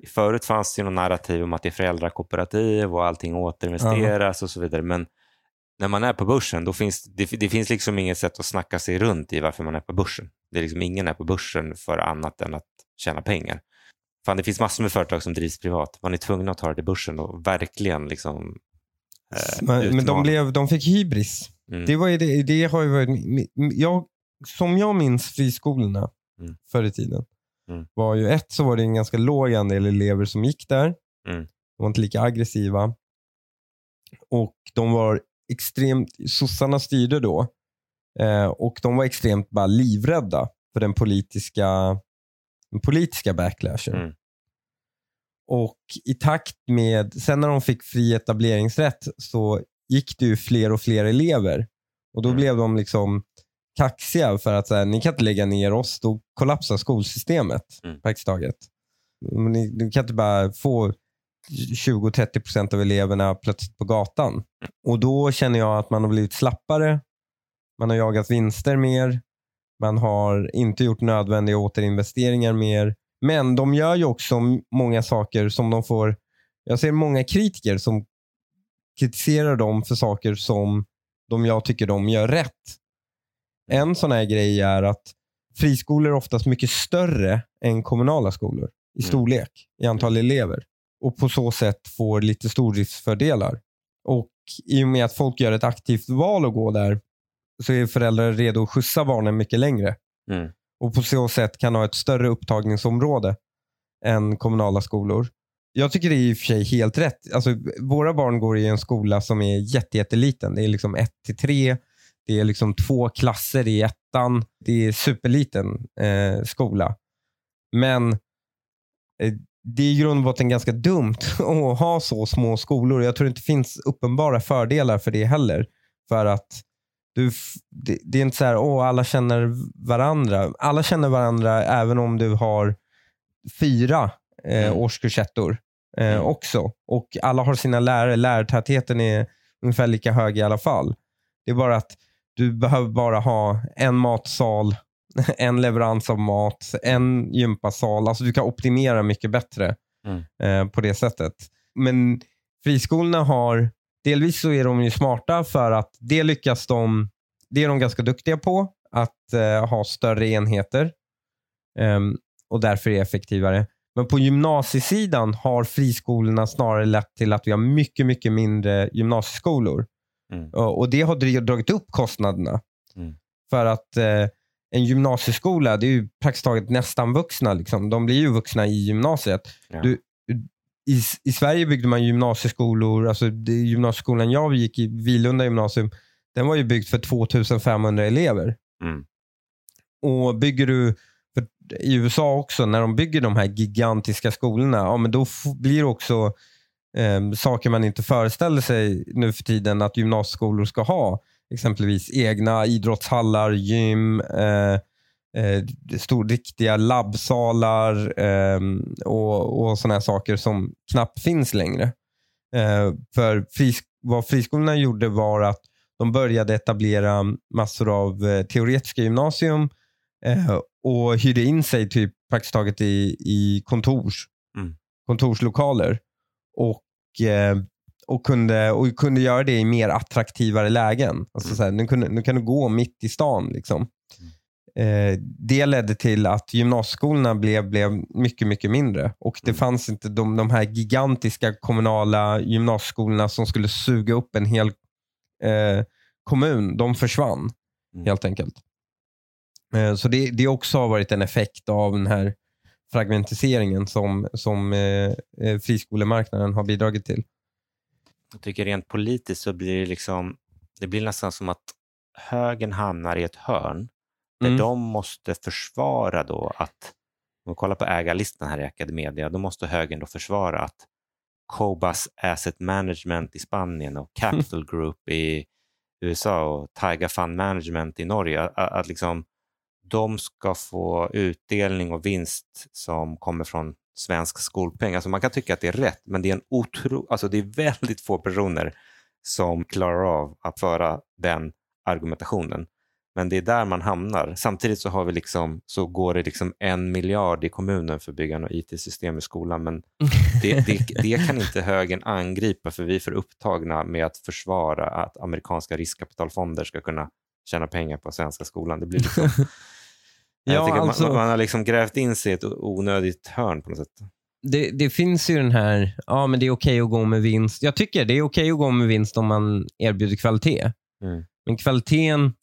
förut fanns det ju någon narrativ om att det är föräldrakooperativ och allting återinvesteras och så vidare. Men när man är på börsen, då finns det, det finns liksom inget sätt att snacka sig runt i varför man är på börsen. Det är liksom ingen är på börsen för annat än att tjäna pengar. Fan, det finns massor med företag som drivs privat. Man är tvungna att ta det till börsen och verkligen liksom eh, Men, men de, blev, de fick hybris. Mm. Det, var det, det har varit, jag, som jag minns friskolorna Mm. förr i tiden, Mm. var ju ett så var det en ganska låg andel elever som gick där. Mm. De var inte lika aggressiva. Och de var extremt, sossarna styrde då. Eh, och de var extremt bara livrädda för den politiska, den politiska backlashen. Mm. Och i takt med, sen när de fick fri etableringsrätt så gick det ju fler och fler elever. Och då Mm. blev de liksom kaxiga för att så här, ni kan inte lägga ner oss, då kollapsar skolsystemet Mm. praktiskt taget. Ni, ni kan inte bara få 20-30 procent av eleverna plötsligt på gatan. Och då känner jag att man har blivit slappare. Man har jagat vinster mer. Man har inte gjort nödvändiga återinvesteringar mer. Men de gör ju också många saker som de får... Jag ser många kritiker som kritiserar dem för saker som de jag tycker de gör rätt. En sån här grej är att friskolor är oftast mycket större än kommunala skolor i Mm. storlek, i antal elever. Och på så sätt får lite stordriftsfördelar. Och i och med att folk gör ett aktivt val att gå där så är föräldrar redo att skjutsa barnen mycket längre. Mm. Och på så sätt kan ha ett större upptagningsområde än kommunala skolor. Jag tycker det är i och för sig helt rätt. Alltså, våra barn går i en skola som är jätte, jätteliten. Det är liksom 1 till 3. Det är liksom två klasser i ettan. Det är superliten eh, skola. Men eh, det är i grund och botten ganska dumt (laughs) att ha så små skolor. Jag tror inte det finns uppenbara fördelar för det heller. För att du, det, det är inte så här, åh, alla känner varandra. Alla känner varandra även om du har fyra eh, Mm. årskurs ettor eh, Mm. också. Och alla har sina lärare. Lärartätheten är ungefär lika hög i alla fall. Det är bara att du behöver bara ha en matsal, (laughs) en leverans av mat, en gympasal. Alltså du kan optimera mycket bättre Mm. eh, på det sättet. Men friskolorna har, delvis så är de ju smarta för att det lyckas de, det är de ganska duktiga på, att eh, ha större enheter Ehm, och därför är effektivare. Men på gymnasiesidan har friskolorna snarare lett till att vi har mycket, mycket mindre gymnasieskolor. Mm. Och det har dragit upp kostnaderna. Mm. För att eh, en gymnasieskola, det är ju praktiskt taget nästan vuxna. Liksom. De blir ju vuxna i gymnasiet. Ja. Du, i, I Sverige byggde man gymnasieskolor, alltså det, gymnasieskolan jag gick i, Vilunda gymnasium, den var ju byggd för 2500 elever. Mm. Och bygger du för i USA också, när de bygger de här gigantiska skolorna, ja, men då blir det också eh, saker man inte föreställer sig nu för tiden att gymnasieskolor ska ha. Exempelvis egna idrottshallar, gym, eh, eh, stor, riktiga labbsalar eh, och, och sådana saker som knappt finns längre. Eh, för fris, vad friskolorna gjorde var att de började etablera massor av eh, teoretiska gymnasium eh, och hyrde in sig typ praktiskt taget i, i kontors, Mm. kontorslokaler. Och, eh, och, kunde, och kunde göra det i mer attraktivare lägen. Alltså Mm. så här, nu, kunde, nu kan du gå mitt i stan. Liksom. Eh, det ledde till att gymnasieskolorna blev, blev mycket, mycket mindre. Och det Mm. fanns inte de, de här gigantiska kommunala gymnasieskolorna som skulle suga upp en hel eh, kommun. De försvann Mm. helt enkelt. Eh, så det, det också har varit en effekt av den här fragmentiseringen som, som eh, eh, friskolemarknaden har bidragit till. Jag tycker rent politiskt så blir det liksom, det blir nästan som att högern hamnar i ett hörn där Mm. de måste försvara då att, om vi kollar på ägarlistan här i Academedia, då måste högern då försvara att Cobas Asset Management i Spanien och Capital Group i USA och Taiga Fund Management i Norge, att, att liksom de ska få utdelning och vinst som kommer från svensk skolpeng. Alltså man kan tycka att det är rätt, men det är, en otro, alltså det är väldigt få personer som klarar av att föra den argumentationen. Men det är där man hamnar. Samtidigt så, har vi liksom, så går det liksom en miljard i kommunen för byggande av IT-system i skolan. Men det, det, det kan inte högern angripa för vi är för upptagna med att försvara att amerikanska riskkapitalfonder ska kunna tjäna pengar på svenska skolan. Det blir liksom, (laughs) Ja, alltså- man, man har liksom grävt in sig i ett onödigt hörn på något sätt. det, det finns ju den här, ja men det är okej att gå med vinst. Jag tycker det är okej att gå med vinst om man erbjuder kvalitet. Mm. Men kvaliteten,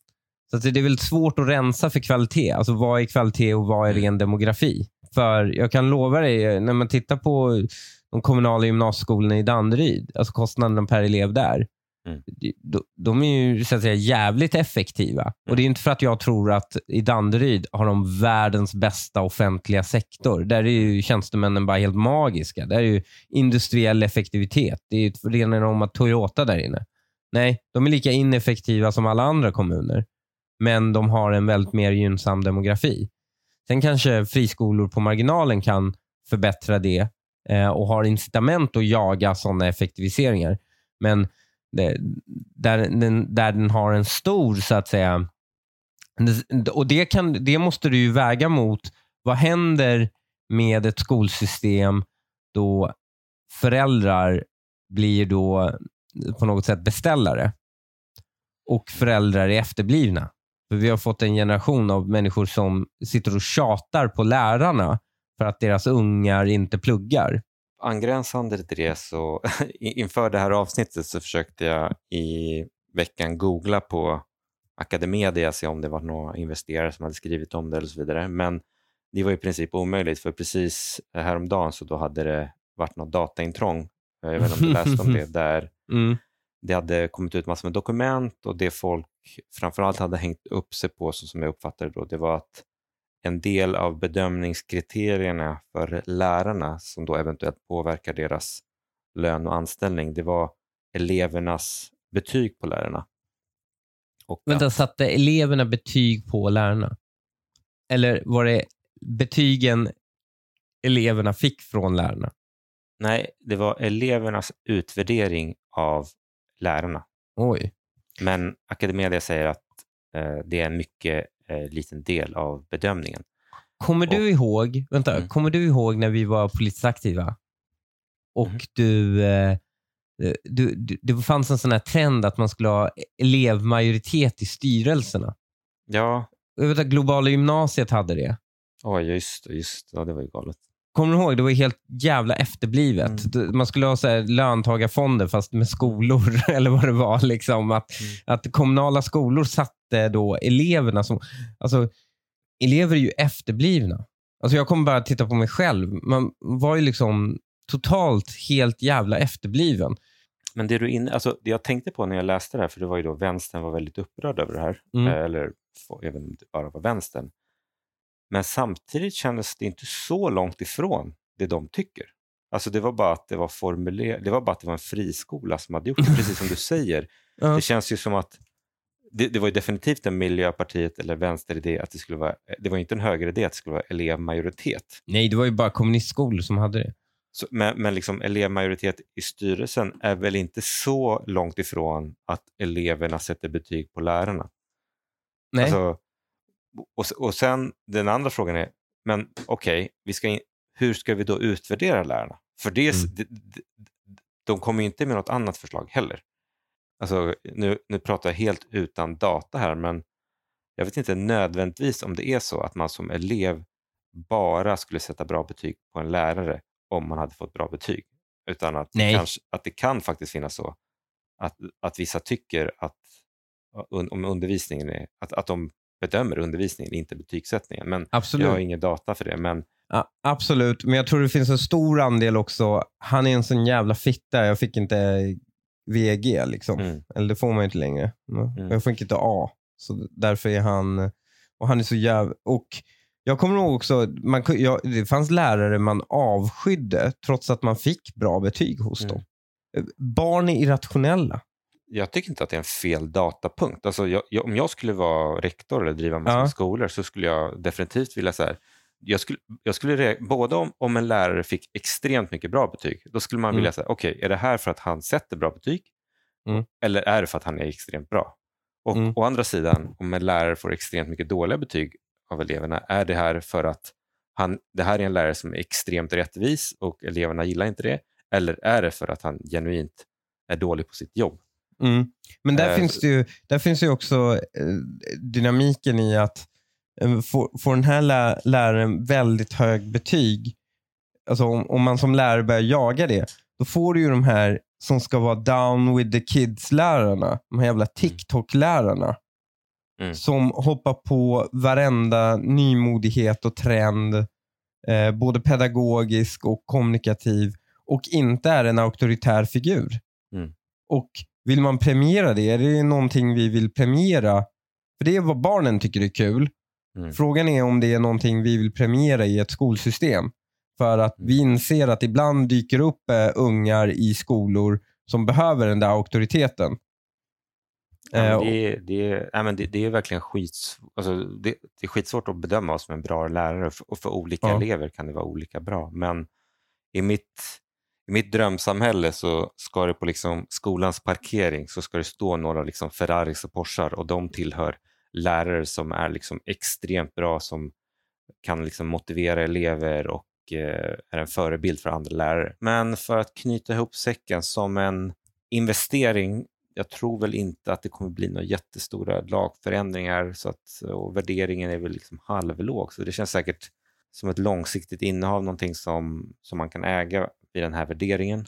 så det är väldigt svårt att rensa för kvalitet. Alltså vad är kvalitet och vad är ren demografi? För jag kan lova dig, när man tittar på de kommunala gymnasieskolorna i Danderyd, alltså kostnaderna per elev där, Mm. de, de är ju så att säga jävligt effektiva. Och Det är inte för att jag tror att i Danderyd har de världens bästa offentliga sektor. Där är ju tjänstemännen bara helt magiska. Där är ju industriell effektivitet. Det är ju rena om att Toyota där inne. Nej, de är lika ineffektiva som alla andra kommuner. Men de har en väldigt mer gynnsam demografi. Sen kanske friskolor på marginalen kan förbättra det eh, och har incitament att jaga sådana effektiviseringar. Men det, där, den, där den har en stor, så att säga, och det, kan, det måste du ju väga mot vad händer med ett skolsystem då föräldrar blir då på något sätt beställare och föräldrar är efterblivna. För Vi har fått en generation av människor som sitter och tjatar på lärarna för att deras ungar inte pluggar. Angränsande till det så (laughs) inför det här avsnittet så försökte jag i veckan googla på Academedia, se om det var några investerare som hade skrivit om det eller så vidare. Men det var i princip omöjligt för precis häromdagen så då hade det varit något dataintrång. Jag vet inte om du läste om det, (laughs) där Mm. det hade kommit ut massor med dokument och det folk framförallt hade hängt upp sig på, så som jag uppfattade det då, det var att en del av bedömningskriterierna för lärarna som då eventuellt påverkar deras lön och anställning, det var elevernas betyg på lärarna. Och Vänta, att- satte eleverna betyg på lärarna? Eller var det betygen eleverna fick från lärarna? Nej, det var elevernas utvärdering av lärarna. Oj. Men Academedia säger att eh, det är en mycket eh, liten del av bedömningen. Kommer du Och- ihåg, vänta, Mm. kommer du ihåg när vi var politiskt aktiva och Mhm. du, eh, du, du, det fanns en sån här trend att man skulle ha elevmajoritet i styrelserna? Ja, Jag vet att Globala gymnasiet hade det. just det, just det. Ja, det var ju galet. Kommer du ihåg? Det var helt jävla efterblivet. Mm. Man skulle ha så här löntagarfonder fast med skolor (laughs) eller vad det var. Liksom. Att, Mm. att kommunala skolor satte då eleverna som... Alltså, elever är ju efterblivna. Alltså jag kommer bara titta på mig själv. Man var ju liksom totalt helt jävla efterbliven. Men det du in, alltså, det jag tänkte på när jag läste det här, för det var ju då vänstern var väldigt upprörd över det här, Mm. eh, eller inte bara var vänstern. Men samtidigt kändes det inte så långt ifrån det de tycker. Alltså det var bara att det var formulerat, det var bara att det var en friskola som hade gjort det, precis som du (laughs) säger. Ja. Det känns ju som att det, det var ju definitivt en Miljöpartiet eller vänsteridé att det skulle vara, det var inte en högeridé att det skulle vara elevmajoritet. Nej, det var ju bara kommunistskolor som hade det. Så, men men liksom elevmajoritet i styrelsen är väl inte så långt ifrån att eleverna sätter betyg på lärarna. Nej. Alltså, och, och sen den andra frågan är, men okej, ska in, hur ska vi då utvärdera lärarna? För det, Mm. de, de, de kommer ju inte med något annat förslag heller. Alltså, nu, nu pratar jag helt utan data här, men jag vet inte nödvändigtvis om det är så att man som elev bara skulle sätta bra betyg på en lärare om man hade fått bra betyg. Utan att, Nej. kanske, att det kan faktiskt finnas så att, att vissa tycker att om undervisningen är, att, att de bedömer undervisningen, inte betygssättningen. Men Absolut. jag har ingen data för det. Men Ja, absolut, men jag tror det finns en stor andel också. Han är en sån jävla fitta. Jag fick inte VG liksom. mm, Eller det får man inte längre. Mm. Jag fick inte A. Så därför är han... Och han är så jävla... Och jag kommer ihåg också, man, jag, det fanns lärare man avskydde trots att man fick bra betyg hos Mm. dem. Barn är irrationella. Jag tycker inte att det är en fel datapunkt. Alltså jag, jag, om jag skulle vara rektor eller driva massor Ja. skolor så skulle jag definitivt vilja så här, jag skulle, jag skulle både om, om en lärare fick extremt mycket bra betyg, då skulle man Mm. vilja säga, okej, är det här för att han sätter bra betyg? Mm. Eller är det för att han är extremt bra? Och Mm. å andra sidan, om en lärare får extremt mycket dåliga betyg av eleverna, är det här för att han, det här är en lärare som är extremt rättvis och eleverna gillar inte det? Eller är det för att han genuint är dålig på sitt jobb? Mm. Men där, Eh, finns det ju, där finns ju också eh, dynamiken i att eh, får, får den här lä- läraren väldigt hög betyg, alltså om, om man som lärare börjar jaga det, då får du ju de här som ska vara down with the kids-lärarna, de här jävla TikTok-lärarna. Mm. Som hoppar på varenda nymodighet och trend, eh, både pedagogisk och kommunikativ och inte är en auktoritär figur. Mm. Och vill man premiera det, är det någonting vi vill premiera? För det är vad barnen tycker är kul. Mm. Frågan är om det är någonting vi vill premiera i ett skolsystem. För att vi inser att ibland dyker upp eh, ungar i skolor som behöver den där auktoriteten. Ja, Eh, det, är, det, är, nej, men det, det är verkligen skits, alltså det, det är skitsvårt att bedöma vad som är en bra lärare och för, och för olika Ja. elever kan det vara olika bra. Men i mitt, i mitt drömsamhälle så ska det på liksom skolans parkering så ska det stå några liksom Ferraris och Porschar och de tillhör lärare som är liksom extremt bra som kan liksom motivera elever och eh, är en förebild för andra lärare. Men för att knyta ihop säcken som en investering jag tror väl inte att det kommer bli några jättestora lagförändringar så att, och värderingen är väl liksom halvlåg. Så det känns säkert som ett långsiktigt innehav, någonting som, som man kan äga vid den här värderingen.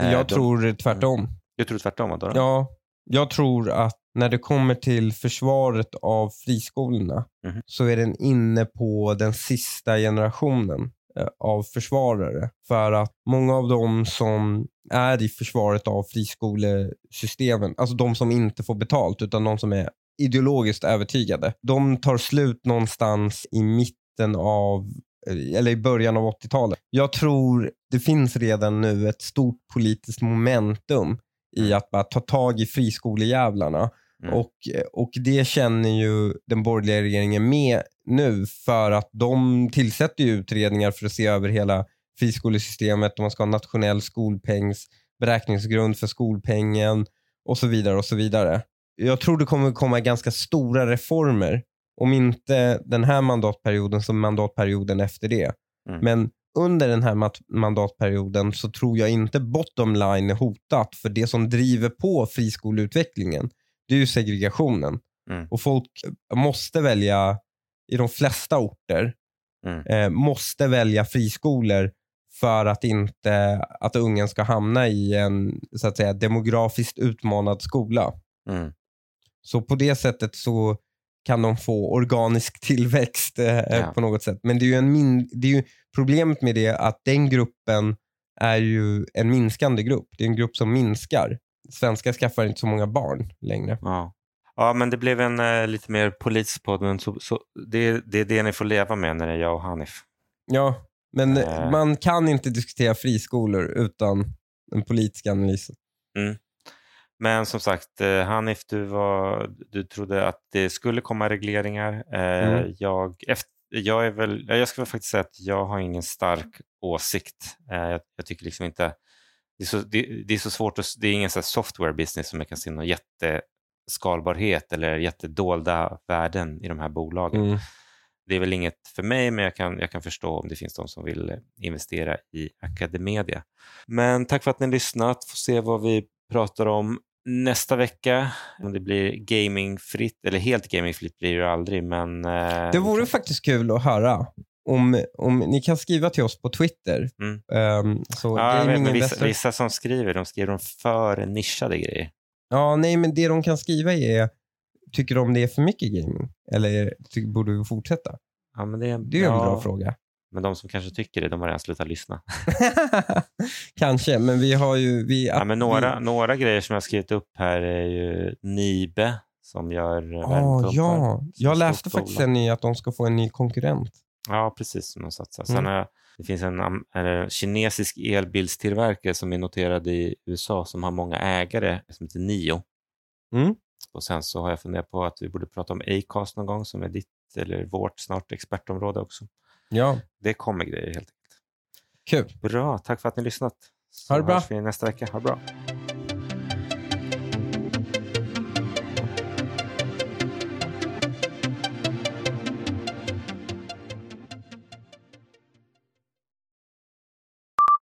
Eh, jag de- tror tvärtom. Du tror tvärtom? Då? Ja, jag tror att när det kommer till försvaret av friskolorna Mhm. så är den inne på den sista generationen. eh, av försvarare. För att många av dem som är i försvaret av friskolesystemen, alltså de som inte får betalt utan de som är ideologiskt övertygade, de tar slut någonstans i mitten av eh, eller i början av 80-talet. Jag tror det finns redan nu ett stort politiskt momentum i att bara ta tag i friskolejävlarna. Mm. Och, och det känner ju den borgerliga regeringen med nu för att de tillsätter ju utredningar för att se över hela friskolesystemet. Man ska ha nationell skolpengs beräkningsgrund för skolpengen och så vidare. och så vidare. Jag tror det kommer komma ganska stora reformer. Om inte den här mandatperioden så mandatperioden efter det. Mm. Men under den här mandatperioden så tror jag inte bottom line är hotat. För det som driver på friskoleutvecklingen det är ju segregationen. Mm. Och folk måste välja, i de flesta orter, Mm. eh, måste välja friskolor för att inte att ungen ska hamna i en så att säga, demografiskt utmanad skola. Mm. Så på det sättet så kan de få organisk tillväxt eh, Ja. på något sätt. Men det är ju en min, det är ju, problemet med det är att den gruppen är ju en minskande grupp. Det är en grupp som minskar. Svenskar skaffar inte så många barn längre. Ja. ja, men det blev en eh, lite mer politisk podd, men så, så, det, det är det ni får leva med när det är jag och Hanif. Ja, men Eh. man kan inte diskutera friskolor utan den politiska analysen. Men som sagt, eh, Hanif, du, var, du trodde att det skulle komma regleringar. Eh, Mm. jag, efter, jag, är väl, ja, jag ska väl faktiskt säga att jag har ingen stark åsikt. Eh, jag, jag tycker liksom inte... Det är så, det, det är så svårt, att, det är ingen så software business som jag kan se någon jätteskalbarhet eller jättedolda värden i de här bolagen. Mm. Det är väl inget för mig, men jag kan, jag kan förstå om det finns de som vill investera i Academedia. Men tack för att ni har lyssnat. Får se vad vi pratar om nästa vecka. Om det blir gamingfritt, eller helt gamingfritt blir det aldrig, men... eh, Det vore faktiskt kul att höra om, om ni kan skriva till oss på Twitter. Mm. Ehm, så Ja, vet, vissa, vissa som skriver, de skriver om för nischade grejer. Ja, nej, men det de kan skriva är, tycker de det är för mycket gaming? Eller ty- borde vi fortsätta? Ja, men det, är, Det är ju en ja, bra fråga. Men de som kanske tycker det, de har redan slutat lyssna. (laughs) Kanske, men vi har ju... Vi, Ja, men några, vi, några grejer som jag har skrivit upp här är ju Nibe som gör eh, Ah, värmepumpar. ja, jag läste faktiskt en ny att de ska få en ny konkurrent. Ja, precis. Som de satsar. Sen Mm. det finns en, en kinesisk elbilstillverkare som är noterad i USA som har många ägare som heter Nio. Mm. Och sen så har jag funderat på att vi borde prata om Acast någon gång som är ditt eller vårt snart expertområde också. Ja, Det kommer grejer helt enkelt. kul. Bra, tack för att ni lyssnat. Så Ha det bra. hörs vi nästa vecka. Ha det bra.